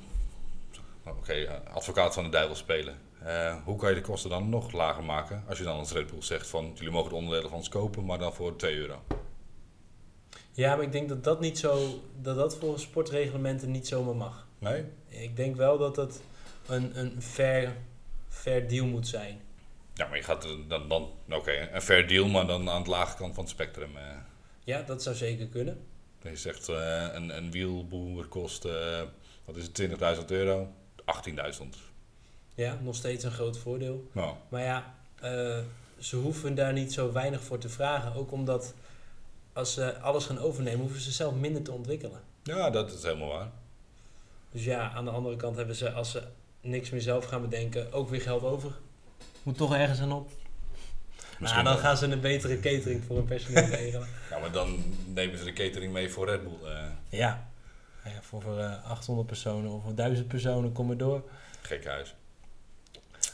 Oké, advocaat van de duivel spelen. Eh, hoe kan je de kosten dan nog lager maken als je dan als Red Bull zegt van jullie mogen de onderdelen van ons kopen, maar dan voor 2 euro? Ja, maar ik denk dat dat niet zo, dat dat volgens sportreglementen niet zomaar mag. Nee? Ik denk wel dat het een, een fair, fair deal moet zijn. Ja, maar je gaat dan, dan oké, een fair deal, maar dan aan het lage kant van het spectrum. eh. Ja, dat zou zeker kunnen. Je zegt eh, een, een wielboer kost, wat is het, 20.000 euro? 18.000. Ja, nog steeds een groot voordeel. Nou, Maar ja, eh, ze hoeven daar niet zo weinig voor te vragen. Ook omdat als ze alles gaan overnemen, hoeven ze zelf minder te ontwikkelen. ja, dat is helemaal waar. Dus ja, aan de andere kant hebben ze, als ze niks meer zelf gaan bedenken, ook weer geld over. Moet toch ergens aan op. Misschien nou, dan wel. gaan ze een betere catering voor hun personeel regelen. Ja, maar dan nemen ze de catering mee voor Red Bull. eh Ja. Ja, voor, voor eh, 800 personen of voor 1000 personen, kom maar door. gek huis.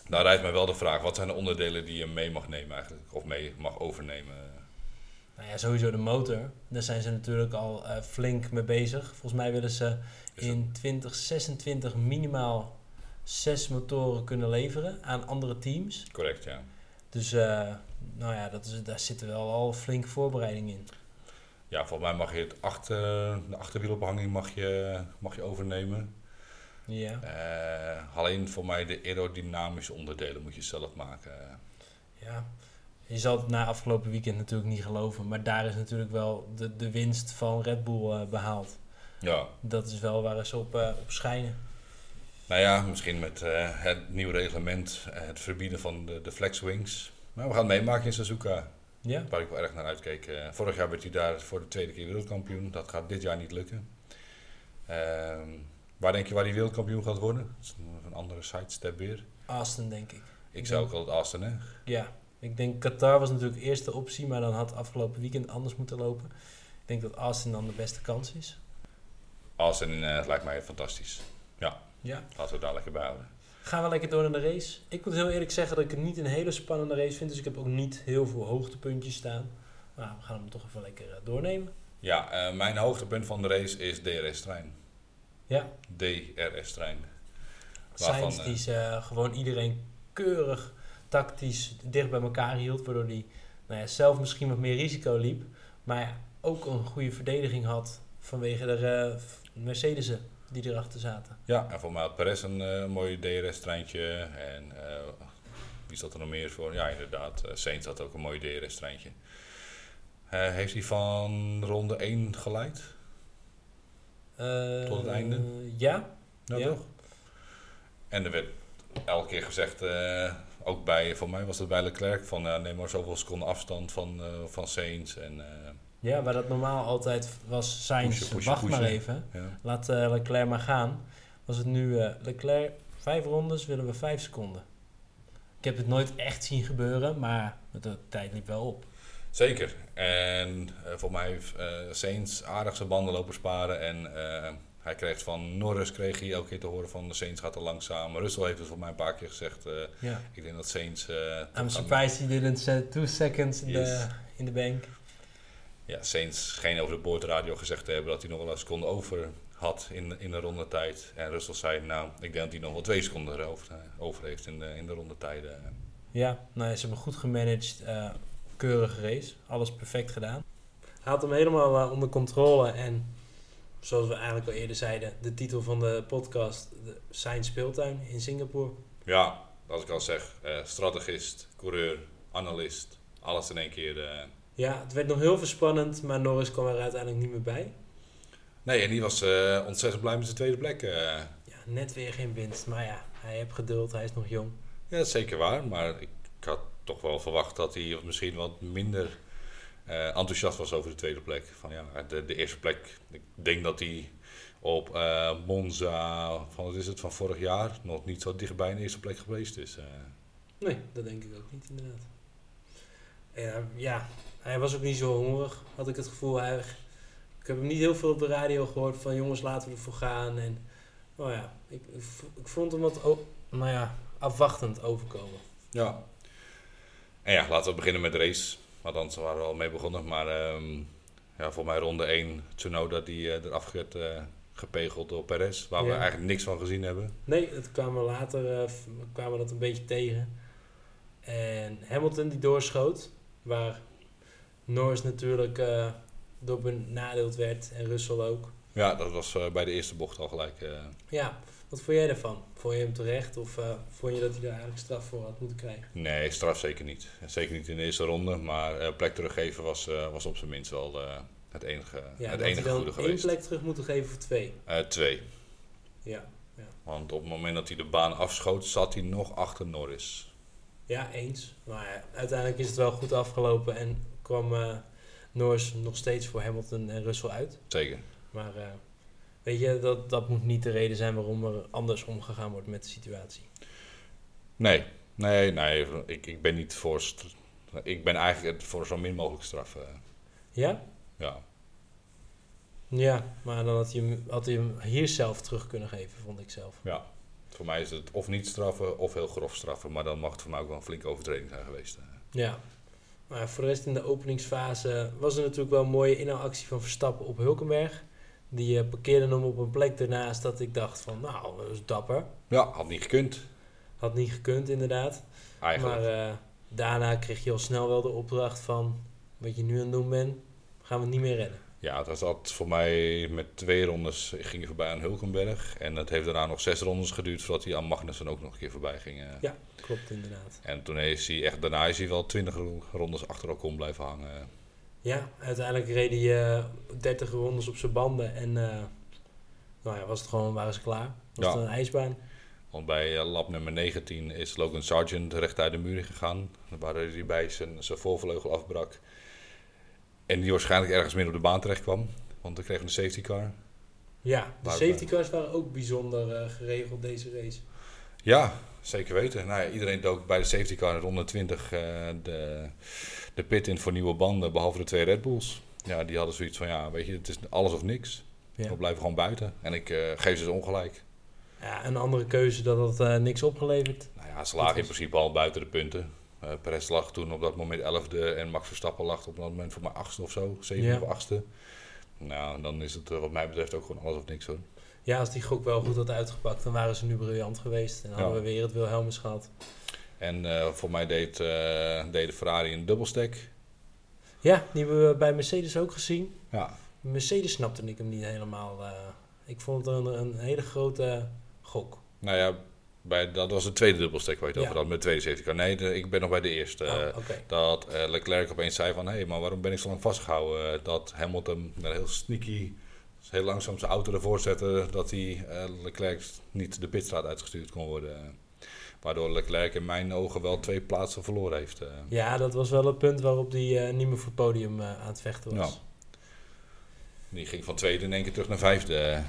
Nou rijdt mij wel de vraag, wat zijn de onderdelen die je mee mag nemen eigenlijk? Of mee mag overnemen? Nou ja, sowieso de motor. Daar zijn ze natuurlijk al eh, flink mee bezig. Volgens mij willen ze in 2026 minimaal zes motoren kunnen leveren aan andere teams. Correct, ja. Dus eh, nou ja, dat is, daar zitten wel al flink voorbereiding in. Ja, volgens mij mag je het achter, de achterwielophanging mag je, mag je overnemen. Ja, Eh, alleen voor mij de aerodynamische onderdelen moet je zelf maken. ja. Je zal het na afgelopen weekend natuurlijk niet geloven, maar daar is natuurlijk wel de, de winst van Red Bull eh, behaald. Ja, Dat is wel waar ze op, eh, op schijnen. nou ja, misschien met het nieuwe reglement, het verbieden van de, de flexwings. Maar we gaan het meemaken in Suzuka, Ja, waar ik wel erg naar uitkeek. Vorig jaar werd hij daar voor de tweede keer wereldkampioen. Dat gaat dit jaar niet lukken. Ehm, waar denk je waar hij wereldkampioen gaat worden? Dat is een andere sidestep weer. Aston denk ik. Ik zou ook altijd Aston, hè? Ja, ik denk Qatar was natuurlijk de eerste optie, maar dan had afgelopen weekend anders moeten lopen. Ik denk dat Austin dan de beste kans is. Aston eh, lijkt mij fantastisch. Ja. Laten we daar lekker bij houden. Gaan we lekker door naar de race. Ik moet heel eerlijk zeggen dat ik het niet een hele spannende race vind, dus ik heb ook niet heel veel hoogtepuntjes staan. Maar we gaan hem toch even lekker eh, doornemen. Ja, eh, mijn hoogtepunt van de race is DRS-trein. Ja, DRS-trein. Sainz Waarvan, die is, eh, gewoon iedereen keurig tactisch dicht bij elkaar hield, waardoor hij nou ja, zelf misschien wat meer risico liep, maar ook een goede verdediging had vanwege de eh, Mercedes'en die erachter zaten. Ja, en voor mij had Perez een eh, mooi DRS-treintje. En eh, wie zat er nog meer voor? Ja, inderdaad. eh Sainz had ook een mooi DRS-treintje. Eh, heeft hij van ronde 1 geleid? Eh, Tot het einde? Ja, Nou, Ja. toch? En er werd elke keer gezegd, eh, ook bij, voor mij was het bij Leclerc, van eh, neem maar zoveel seconden afstand van, eh van Sainz. En, ja, waar dat normaal altijd was, Sainz, Pushen, pushen, wacht maar even, ja. laat Leclerc maar gaan. Was het nu Leclerc, vijf rondes willen we vijf seconden. Ik heb het nooit echt zien gebeuren, maar de tijd liep wel op. Zeker. En eh, voor mij heeft eh Sainz aardig zijn banden lopen sparen. En eh, hij kreeg van Norris kreeg hij elke keer te horen van de Sainz gaat er langzaam. Russell heeft het voor mij een paar keer gezegd. eh, Ja. ik denk dat toch I'm surprised he didn't set two seconds in, Yes. the, in the bank. Ja, Sainz scheen over de boordradio gezegd te hebben dat hij nog wel een seconde over had in, in de rondetijd. En Russell zei, nou, ik denk dat hij nog wel twee seconden erover over heeft in de, in de rondetijden. Ja, nou, ja, ze hebben goed gemanaged. Keurige race. Alles perfect gedaan. Hij had hem helemaal eh, onder controle. En zoals we eigenlijk al eerder zeiden, de titel van de podcast, de Zijn Speeltuin in Singapore. Ja, als ik al zeg, eh, strategist, coureur, analist, alles in één keer. eh. Ja, het werd nog heel veel spannend, maar Norris kwam er uiteindelijk niet meer bij. Nee, en die was ontzettend blij met zijn tweede plek. Ja, net weer geen winst. Maar ja, hij heeft geduld, hij is nog jong. Ja, dat is zeker waar. Maar ik had toch wel verwacht dat hij misschien wat minder eh, enthousiast was over de tweede plek. Van ja, de, de eerste plek. Ik denk dat hij op eh, Monza van wat is het van vorig jaar nog niet zo dichtbij de eerste plek geweest is. eh. Nee, dat denk ik ook niet inderdaad. Ja, ja, hij was ook niet zo hongerig, had ik het gevoel. Hij, ik heb hem niet heel veel op de radio gehoord van jongens laten we ervoor gaan. En nou ja, ik, ik, ik vond hem wat nou ja, afwachtend overkomen. Ja. En ja, laten we beginnen met de race. Want anders waren we al mee begonnen. Maar ehm, ja, voor mij ronde 1, Tsunoda die eh, eraf werd eh, gepegeld door Perez. Waar we eigenlijk niks van gezien hebben. Nee, het kwamen we later eh, kwamen we dat een beetje tegen. En Hamilton die doorschoot, waar Norris natuurlijk door benadeeld werd en Russell ook. Ja, dat was bij de eerste bocht al gelijk. Ja, wat vond jij daarvan? Vond je hem terecht of eh, vond je dat hij daar eigenlijk straf voor had moeten krijgen? Nee, straf zeker niet. Zeker niet in de eerste ronde. Maar eh, plek teruggeven was, eh, was op zijn minst wel het enige, Ja, het enige dan goede één geweest. plek terug moeten geven voor twee. Twee. Ja, Want op het moment dat hij de baan afschoot, zat hij nog achter Norris. ja eens. Maar ja, uiteindelijk is het wel goed afgelopen en kwam Norris nog steeds voor Hamilton en Russell uit. Zeker. Maar weet je, dat, dat moet niet de reden zijn waarom er anders omgegaan wordt met de situatie. Nee, nee, nee. Ik, ik ben niet voor. Ik ben eigenlijk voor zo min mogelijk straf. eh. Ja? ja. Ja, maar dan had hij, hem, had hij hem hier zelf terug kunnen geven, vond ik zelf. ja. Voor mij is het of niet straffen of heel grof straffen. Maar dan mag het voor mij ook wel een flinke overtreding zijn geweest. Ja. Maar voor de rest in de openingsfase was er natuurlijk wel een mooie inhaalactie van Verstappen op Hulkenberg. Die eh, parkeerde hem op een plek ernaast dat ik dacht van, nou, dat is dapper. Ja, had niet gekund. Had niet gekund inderdaad. Eigenlijk. Maar eh, daarna kreeg je al snel wel de opdracht van, wat je nu aan het doen bent, gaan we het niet meer redden. Ja, dat zat voor mij met twee rondes ging hij voorbij aan Hulkenberg. En het heeft daarna nog zes rondes geduurd voordat hij aan Magnussen ook nog een keer voorbij ging. eh. Ja. Klopt inderdaad. En toen is hij echt, daarna is hij wel twintig rondes achter elkaar blijven hangen. Ja, uiteindelijk reed hij eh 30 rondes op zijn banden en eh, nou ja, was het gewoon, waren ze klaar. Was Ja. het een ijsbaan. Want bij eh, lap nummer 19 is Logan Sargent recht uit de muur gegaan. Waar hij bij zijn, zijn voorvleugel afbrak. En die waarschijnlijk ergens meer op de baan terecht kwam. Want dan kregen we een safety car. Ja, de safety cars waren ook bijzonder eh, geregeld deze race. Ja, zeker weten. Nou, ja, iedereen dook bij de safety car in ronde 20 eh, de, de pit in voor nieuwe banden. Behalve de twee Red Bulls. Ja, die hadden zoiets van, ja, weet je, het is alles of niks. Ja. We blijven gewoon buiten. En ik eh, geef ze dus ongelijk. ja, een andere keuze dat had eh, niks opgeleverd. Nou ja, ze lagen in principe al buiten de punten. Eh Perez lag toen op dat moment 11e en Max Verstappen lag op dat moment voor mij 8e of zo, 7e Ja. of 8e. Nou, dan is het wat mij betreft ook gewoon alles of niks hoor. Ja, als die gok wel goed had uitgepakt, dan waren ze nu briljant geweest. En dan hadden Ja. we weer het Wilhelmus gehad. En eh, voor mij deed, eh deed de Ferrari een dubbelstack. Ja, die hebben we bij Mercedes ook gezien. Ja, Mercedes snapte ik hem niet helemaal. eh. ik vond het een, een hele grote gok. nou ja, bij, dat was de tweede dubbelstack waar je het Ja. over had, met de tweede safety car. Nee, de- ik ben nog bij de eerste. Oh, dat eh, Leclerc opeens zei van, hé, hey, maar waarom ben ik zo lang vastgehouden? Eh, dat Hamilton met heel sneaky, heel langzaam zijn auto ervoor zette, dat hij eh, Leclerc niet de pitstraat uitgestuurd kon worden. Waardoor Leclerc in mijn ogen wel twee plaatsen verloren heeft. eh. Ja, dat was wel het punt waarop hij eh, niet meer voor het podium eh, aan het vechten was. Ja. Die ging van tweede in één keer terug naar vijfde.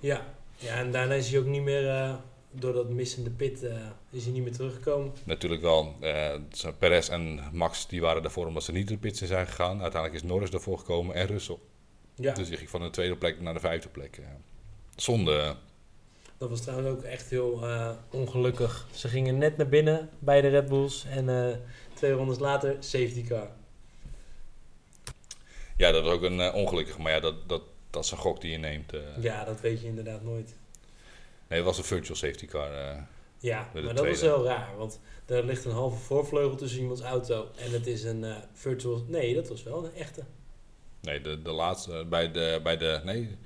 Ja, ja en daarna is hij ook niet meer, door dat missende pit, is hij niet meer teruggekomen. Natuurlijk wel, eh, Perez en Max die waren daarvoor omdat ze niet de pits in zijn gegaan. Uiteindelijk is Norris daarvoor gekomen en Russell. Ja, Dus die ging van de tweede plek naar de vijfde plek. Zonde. Dat was trouwens ook echt heel eh, ongelukkig. Ze gingen net naar binnen bij de Red Bulls en eh, twee rondes later safety car. Ja, dat was ook een eh, ongelukkige. Maar ja, dat, dat, dat is een gok die je neemt. Ja, dat weet je inderdaad nooit. Nee, het was een virtual safety car. Ja, maar dat was wel raar, want er ligt een halve voorvleugel tussen iemands auto en het is een virtual... Nee, dat was wel een echte. Nee, de, de laatste, bij de, bij de, nee,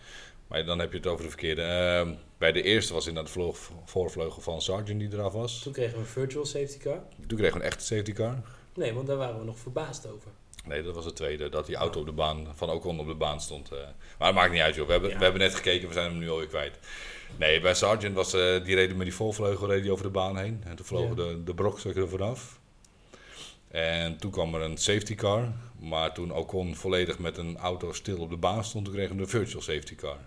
maar dan heb je het over de verkeerde. Bij de eerste was inderdaad de voorvleugel van Sargent die eraf was. Toen kregen we een virtual safety car. Toen kregen we een echte safety car. Nee, want daar waren we nog verbaasd over. Nee, dat was de tweede. Dat die auto op de baan, van Ocon op de baan stond. eh. maar dat maakt niet uit, joh. We hebben, Ja. we hebben net gekeken, we zijn hem nu alweer kwijt. Nee, bij Sargent was eh, die reden met die voorvleugel reed die over de baan heen. En toen vlogen Ja. de, de brokstukken er vanaf. En toen kwam er een safety car. Maar toen Ocon volledig met een auto stil op de baan stond, toen kregen we een virtual safety car.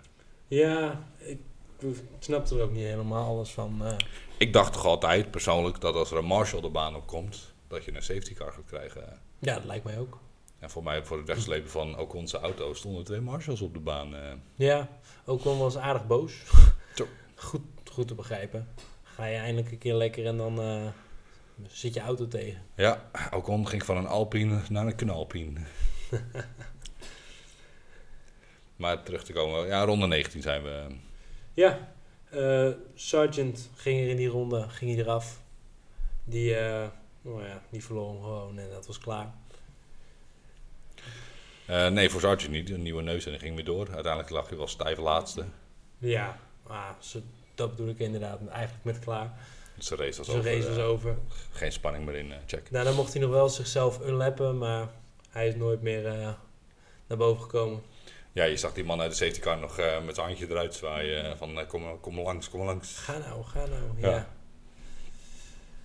Ja, ik, ik snapte er ook niet helemaal alles van. eh. Ik dacht toch altijd persoonlijk dat als er een Marshall de baan op komt, dat je een safety car gaat krijgen. ja, dat lijkt mij ook. En voor mij, voor het wegslepen van Ocon's auto, stonden twee Marshalls op de baan. eh. Ja, Ocon was aardig boos. Goed, goed te begrijpen. Ga je eindelijk een keer lekker en dan eh, zit je auto tegen. Ja, Ocon ging van een Alpine naar een knalpine. maar terug te komen, ja, ronde 19 zijn we. Ja, Sargent ging er in die ronde, ging hij eraf. Die, nou ja, die verloor hem gewoon en dat was klaar. Eh, nee, voor Sargent niet. Een nieuwe neus en ging weer door. Uiteindelijk lag hij wel stijf laatste. Ja, maar ze, dat bedoel ik inderdaad eigenlijk met klaar. De race was Zijn over. race was over. Geen spanning meer in, check. Daarna mocht hij nog wel zichzelf unlappen, maar hij is nooit meer naar boven gekomen. Ja, je zag die man uit de safety car nog eh, met zijn handje eruit zwaaien. eh, van eh, kom, kom langs, kom langs. Ga nou, ga nou. Ja. Ja.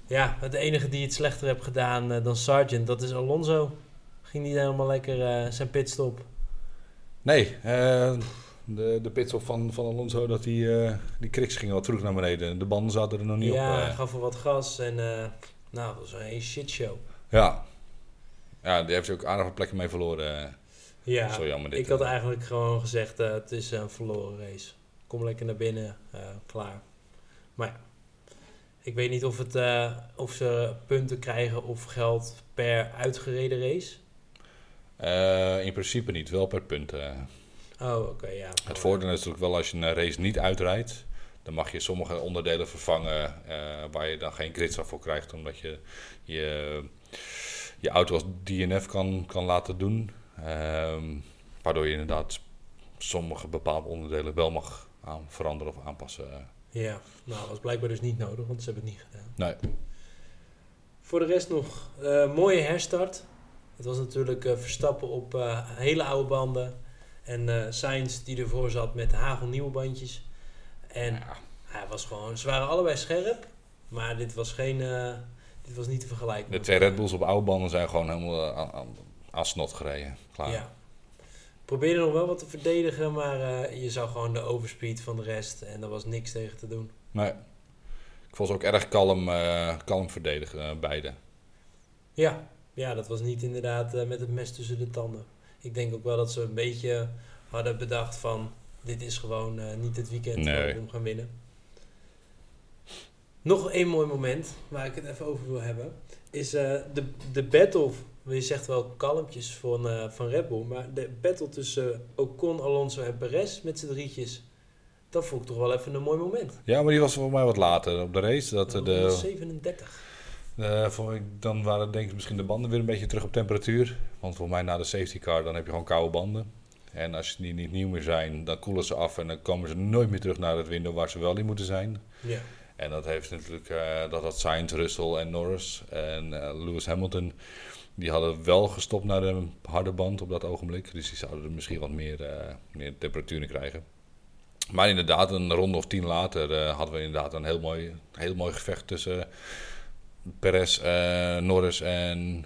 Ja, het enige die het slechter heeft gedaan dan Sargent, dat is Alonso. Ging niet helemaal lekker zijn pitstop. Nee, de, de pitstop van, van Alonso, dat die, die kriks ging wat terug naar beneden. De banden zaten er nog niet ja, op. eh. gaf er wat gas en nou, dat was een shitshow. ja. ja, die heeft ook aardig wat plekken mee verloren. Ja, Zo jammer dit. ik had eh. eigenlijk gewoon gezegd, eh, het is een verloren race. Kom lekker naar binnen, eh, klaar. Maar ja, ik weet niet of, het, of ze punten krijgen of geld per uitgereden race. In principe niet, wel per punt. eh. Oh, oké, ja. Het voordeel is natuurlijk wel als je een race niet uitrijdt, dan mag je sommige onderdelen vervangen waar je dan geen gridstraf voor krijgt, omdat je je, je auto als DNF kan, kan laten doen. Ehm, waardoor je inderdaad sommige bepaalde onderdelen wel mag aan, veranderen of aanpassen. Ja, nou, dat was blijkbaar dus niet nodig, want ze hebben het niet gedaan. Nee, Voor de rest nog, eh, mooie herstart. Het was natuurlijk eh, Verstappen op eh, hele oude banden. En Sainz die ervoor zat met hagelnieuwe bandjes. En Ja. hij was gewoon, ze waren allebei scherp. Maar dit was geen, dit was niet te vergelijken. de twee Red Bulls op oude banden zijn gewoon helemaal aan, aan, aan snot gereden. Klaar. Ja. Probeerde nog wel wat te verdedigen, maar eh, je zag gewoon de overspeed van de rest. En er was niks tegen te doen. Nee. Ik ze ook erg kalm, eh, kalm verdedigen, eh, beide. Ja, ja dat was niet inderdaad met het mes tussen de tanden. Ik denk ook wel dat ze een beetje hadden bedacht van... dit is gewoon niet het weekend Nee. waar we om gaan winnen. Nog één mooi moment waar ik het even over wil hebben... is de, de battle... Je zegt wel kalmpjes van, eh, van Red Bull... maar de battle tussen Ocon, Alonso en Perez met z'n drietjes... dat vond ik toch wel even een mooi moment. Ja, maar die was voor mij wat later op de race. Dat de, 37. Eh, voor, ik- dan waren denk ik misschien de banden weer een beetje terug op temperatuur. Want voor mij na de safety car dan heb je gewoon koude banden. En als die niet nieuw meer zijn, dan koelen ze af en dan komen ze nooit meer terug naar het window waar ze wel in moeten zijn. Ja. En dat heeft natuurlijk, eh, dat had Sainz, Russell en Norris en Lewis Hamilton. Die hadden wel gestopt naar de harde band op dat ogenblik. Dus die zouden er misschien wat meer, eh, meer temperatuur in krijgen. Maar inderdaad, een ronde of tien later eh, hadden we inderdaad een heel mooi, heel mooi gevecht tussen Perez, eh, Norris en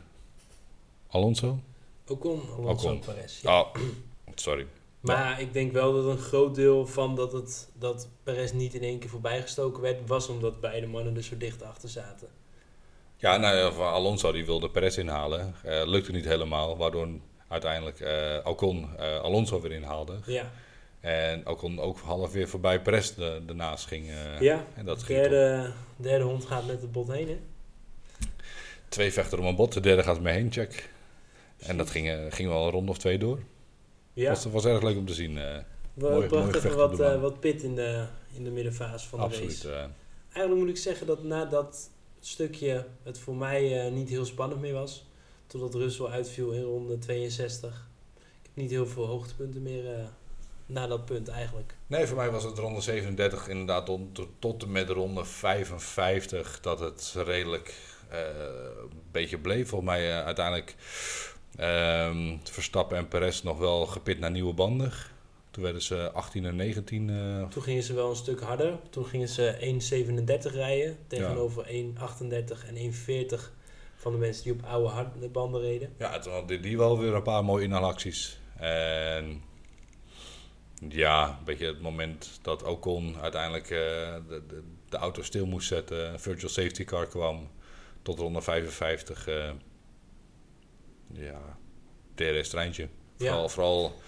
Alonso. Ocon, Alonso, Ocon. Perez. Ja. Oh, sorry. Maar ik denk wel dat een groot deel van dat, het, dat Perez niet in één keer voorbijgestoken werd, was omdat beide mannen er zo dicht achter zaten. Ja, nou, van Alonso die wilde Perez inhalen. Eh, lukte niet helemaal, waardoor uiteindelijk eh Ocon eh, Alonso weer inhaalde. Ja, En Ocon ook half weer voorbij Perez de, ernaast ging. ja. En dat de ging derde, derde hond gaat met het bot heen, hè? Twee vechten om een bot, de derde gaat mee heen, check. En dat ging, ging wel een ronde of twee door. Ja, Was, was erg leuk om te zien. we mooi- bracht mooi even wat, wat pit in de, in de middenfase van de race. Eigenlijk moet ik zeggen dat na dat stukje het voor mij eh, niet heel spannend meer was. Totdat Russell uitviel in ronde 62. Ik heb niet heel veel hoogtepunten meer, eh, na dat punt eigenlijk. Nee, voor mij was het ronde 37 inderdaad tot, en met ronde 55 dat het redelijk uh, een beetje bleef. Volgens mij uiteindelijk uh, Verstappen en Perez nog wel gepit naar nieuwe banden. Toen werden ze 18 en 19. Uh... Toen gingen ze wel een stuk harder. Toen gingen ze 1,37 rijden tegenover ja. 1,38 en 1,40 van de mensen die op oude harde banden reden. Ja, toen hadden die wel weer een paar mooie inhalacties. En ja, een beetje het moment dat Ocon uiteindelijk uh, de, de, de, auto stil moest zetten, virtual safety car kwam tot ronde 55. Uh, ja, DRS-treintje. Ja. Vooral, vooral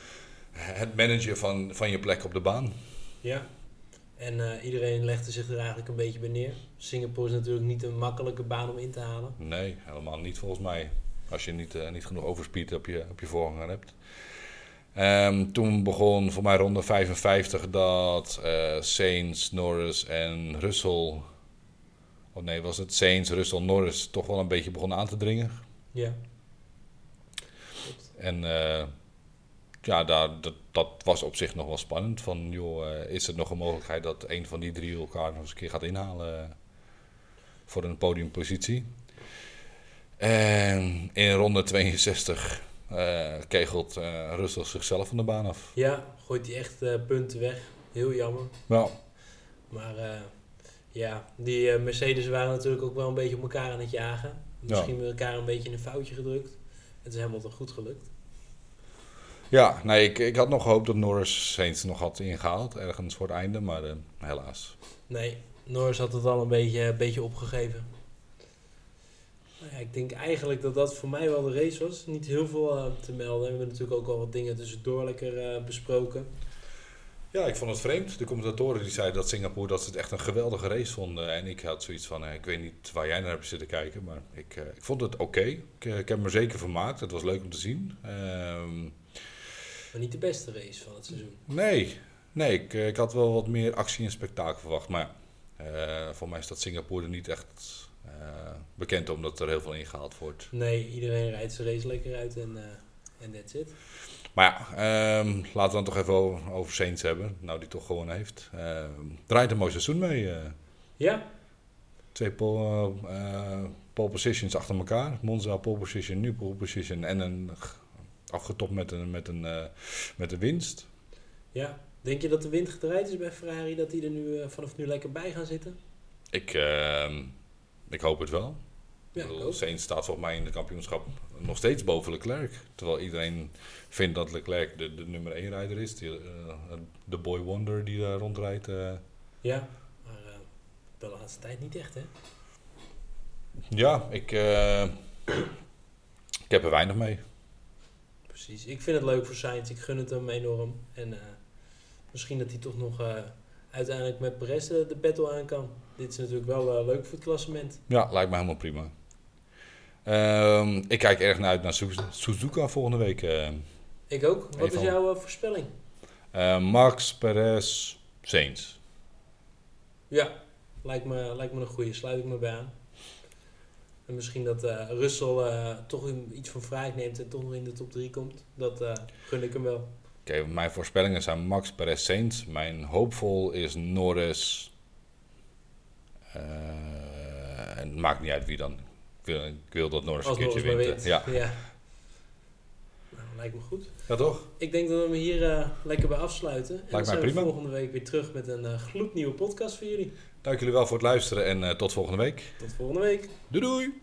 het managen van, van je plek op de baan. Ja, en uh, iedereen legde zich er eigenlijk een beetje bij neer. Singapore is natuurlijk niet een makkelijke baan om in te halen. Nee, helemaal niet volgens mij. Als je niet, uh, niet genoeg overspeed op je, op je voorganger hebt. Um, toen begon voor mij ronde 55 dat uh, Sainz, Norris en Russell. Of nee, was het Sainz, Russell, Norris toch wel een beetje begonnen aan te dringen. Ja. En ja, daar, dat, dat, was op zich nog wel spannend. Van joh, uh, is er nog een mogelijkheid dat een van die drie elkaar nog eens een keer gaat inhalen voor een podiumpositie? En in ronde 62 uh, kegelt uh, Russell zichzelf van de baan af. Ja, gooit hij echt uh, punten weg. Heel jammer. Ja. Maar ja, die Mercedes waren natuurlijk ook wel een beetje op elkaar aan het jagen. Misschien met elkaar een beetje in een foutje gedrukt. Het is helemaal toch goed gelukt. Ja, nee, ik, ik had nog gehoopt dat Norris Saints nog had ingehaald. Ergens voor het einde, maar helaas. Nee, Norris had het al een beetje, een beetje opgegeven. Nou ja, ik denk eigenlijk dat dat voor mij wel de race was. Niet heel veel uh, te melden. We hebben natuurlijk ook al wat dingen tussendoor lekker uh, besproken. Ja, ik vond het vreemd. De commentatoren die zeiden dat Singapore dat ze het echt een geweldige race vonden. En ik had zoiets van, ik weet niet waar jij naar hebt zitten kijken, maar ik, ik vond het oké. Okay. Ik, ik, heb me zeker vermaakt. Het was leuk om te zien. Um, maar niet de beste race van het seizoen. Nee, nee ik, ik had wel wat meer actie en spektakel verwacht. Maar voor mij is dat Singapore er niet echt uh, bekend omdat er heel veel ingehaald wordt. Nee, iedereen rijdt zijn race lekker uit en uh, that's it. Maar ja, um, laten we dan toch even over, Saints hebben. Nou, die toch gewoon heeft. Uh, draait een mooi seizoen mee. Uh. Ja. Twee pole, pole positions achter elkaar. Monza pole position, nu pole position. En een afgetopt met een, met een, met een winst. Ja. Denk je dat de wind gedraaid is bij Ferrari? Dat die er nu vanaf nu lekker bij gaan zitten? Ik... ehm ik hoop het wel. Ja, Sainz staat volgens mij in het kampioenschap nog steeds boven Leclerc. Terwijl iedereen vindt dat Leclerc de, de nummer 1 rijder is. Die, uh, de boy wonder die daar rondrijdt. Uh. Ja, maar uh, de laatste tijd niet echt hè? Ja, ik, ik heb er weinig mee. Precies, ik vind het leuk voor Sainz. Ik gun het hem enorm. En misschien dat hij toch nog uiteindelijk met Perez de battle aan kan dit is natuurlijk wel uh, leuk voor het klassement. Ja, lijkt me helemaal prima. Um, ik kijk erg naar uit naar Suzuka volgende week. Ik ook. Wat is jouw voorspelling? Max, Perez, Sainz. Ja, lijkt me, lijkt me een goede. Sluit ik me bij aan. En misschien dat Russell toch iets van vrijheid neemt en toch nog in de top 3 komt. Dat gun ik hem wel. Oké, okay, mijn voorspellingen zijn Max, Perez, Sainz. Mijn hoopvol is Norris, uh, en het maakt niet uit wie dan. Ik wil, ik wil dat Norris een keertje wint. wint. Ja. ja. Nou, lijkt me goed. Ja, toch? Ik denk dat we hem hier uh, lekker bij afsluiten. En lijkt dan mij prima. we volgende week weer terug met een uh, gloednieuwe podcast voor jullie. Dank jullie wel voor het luisteren en tot volgende week. Tot volgende week. Doei doei!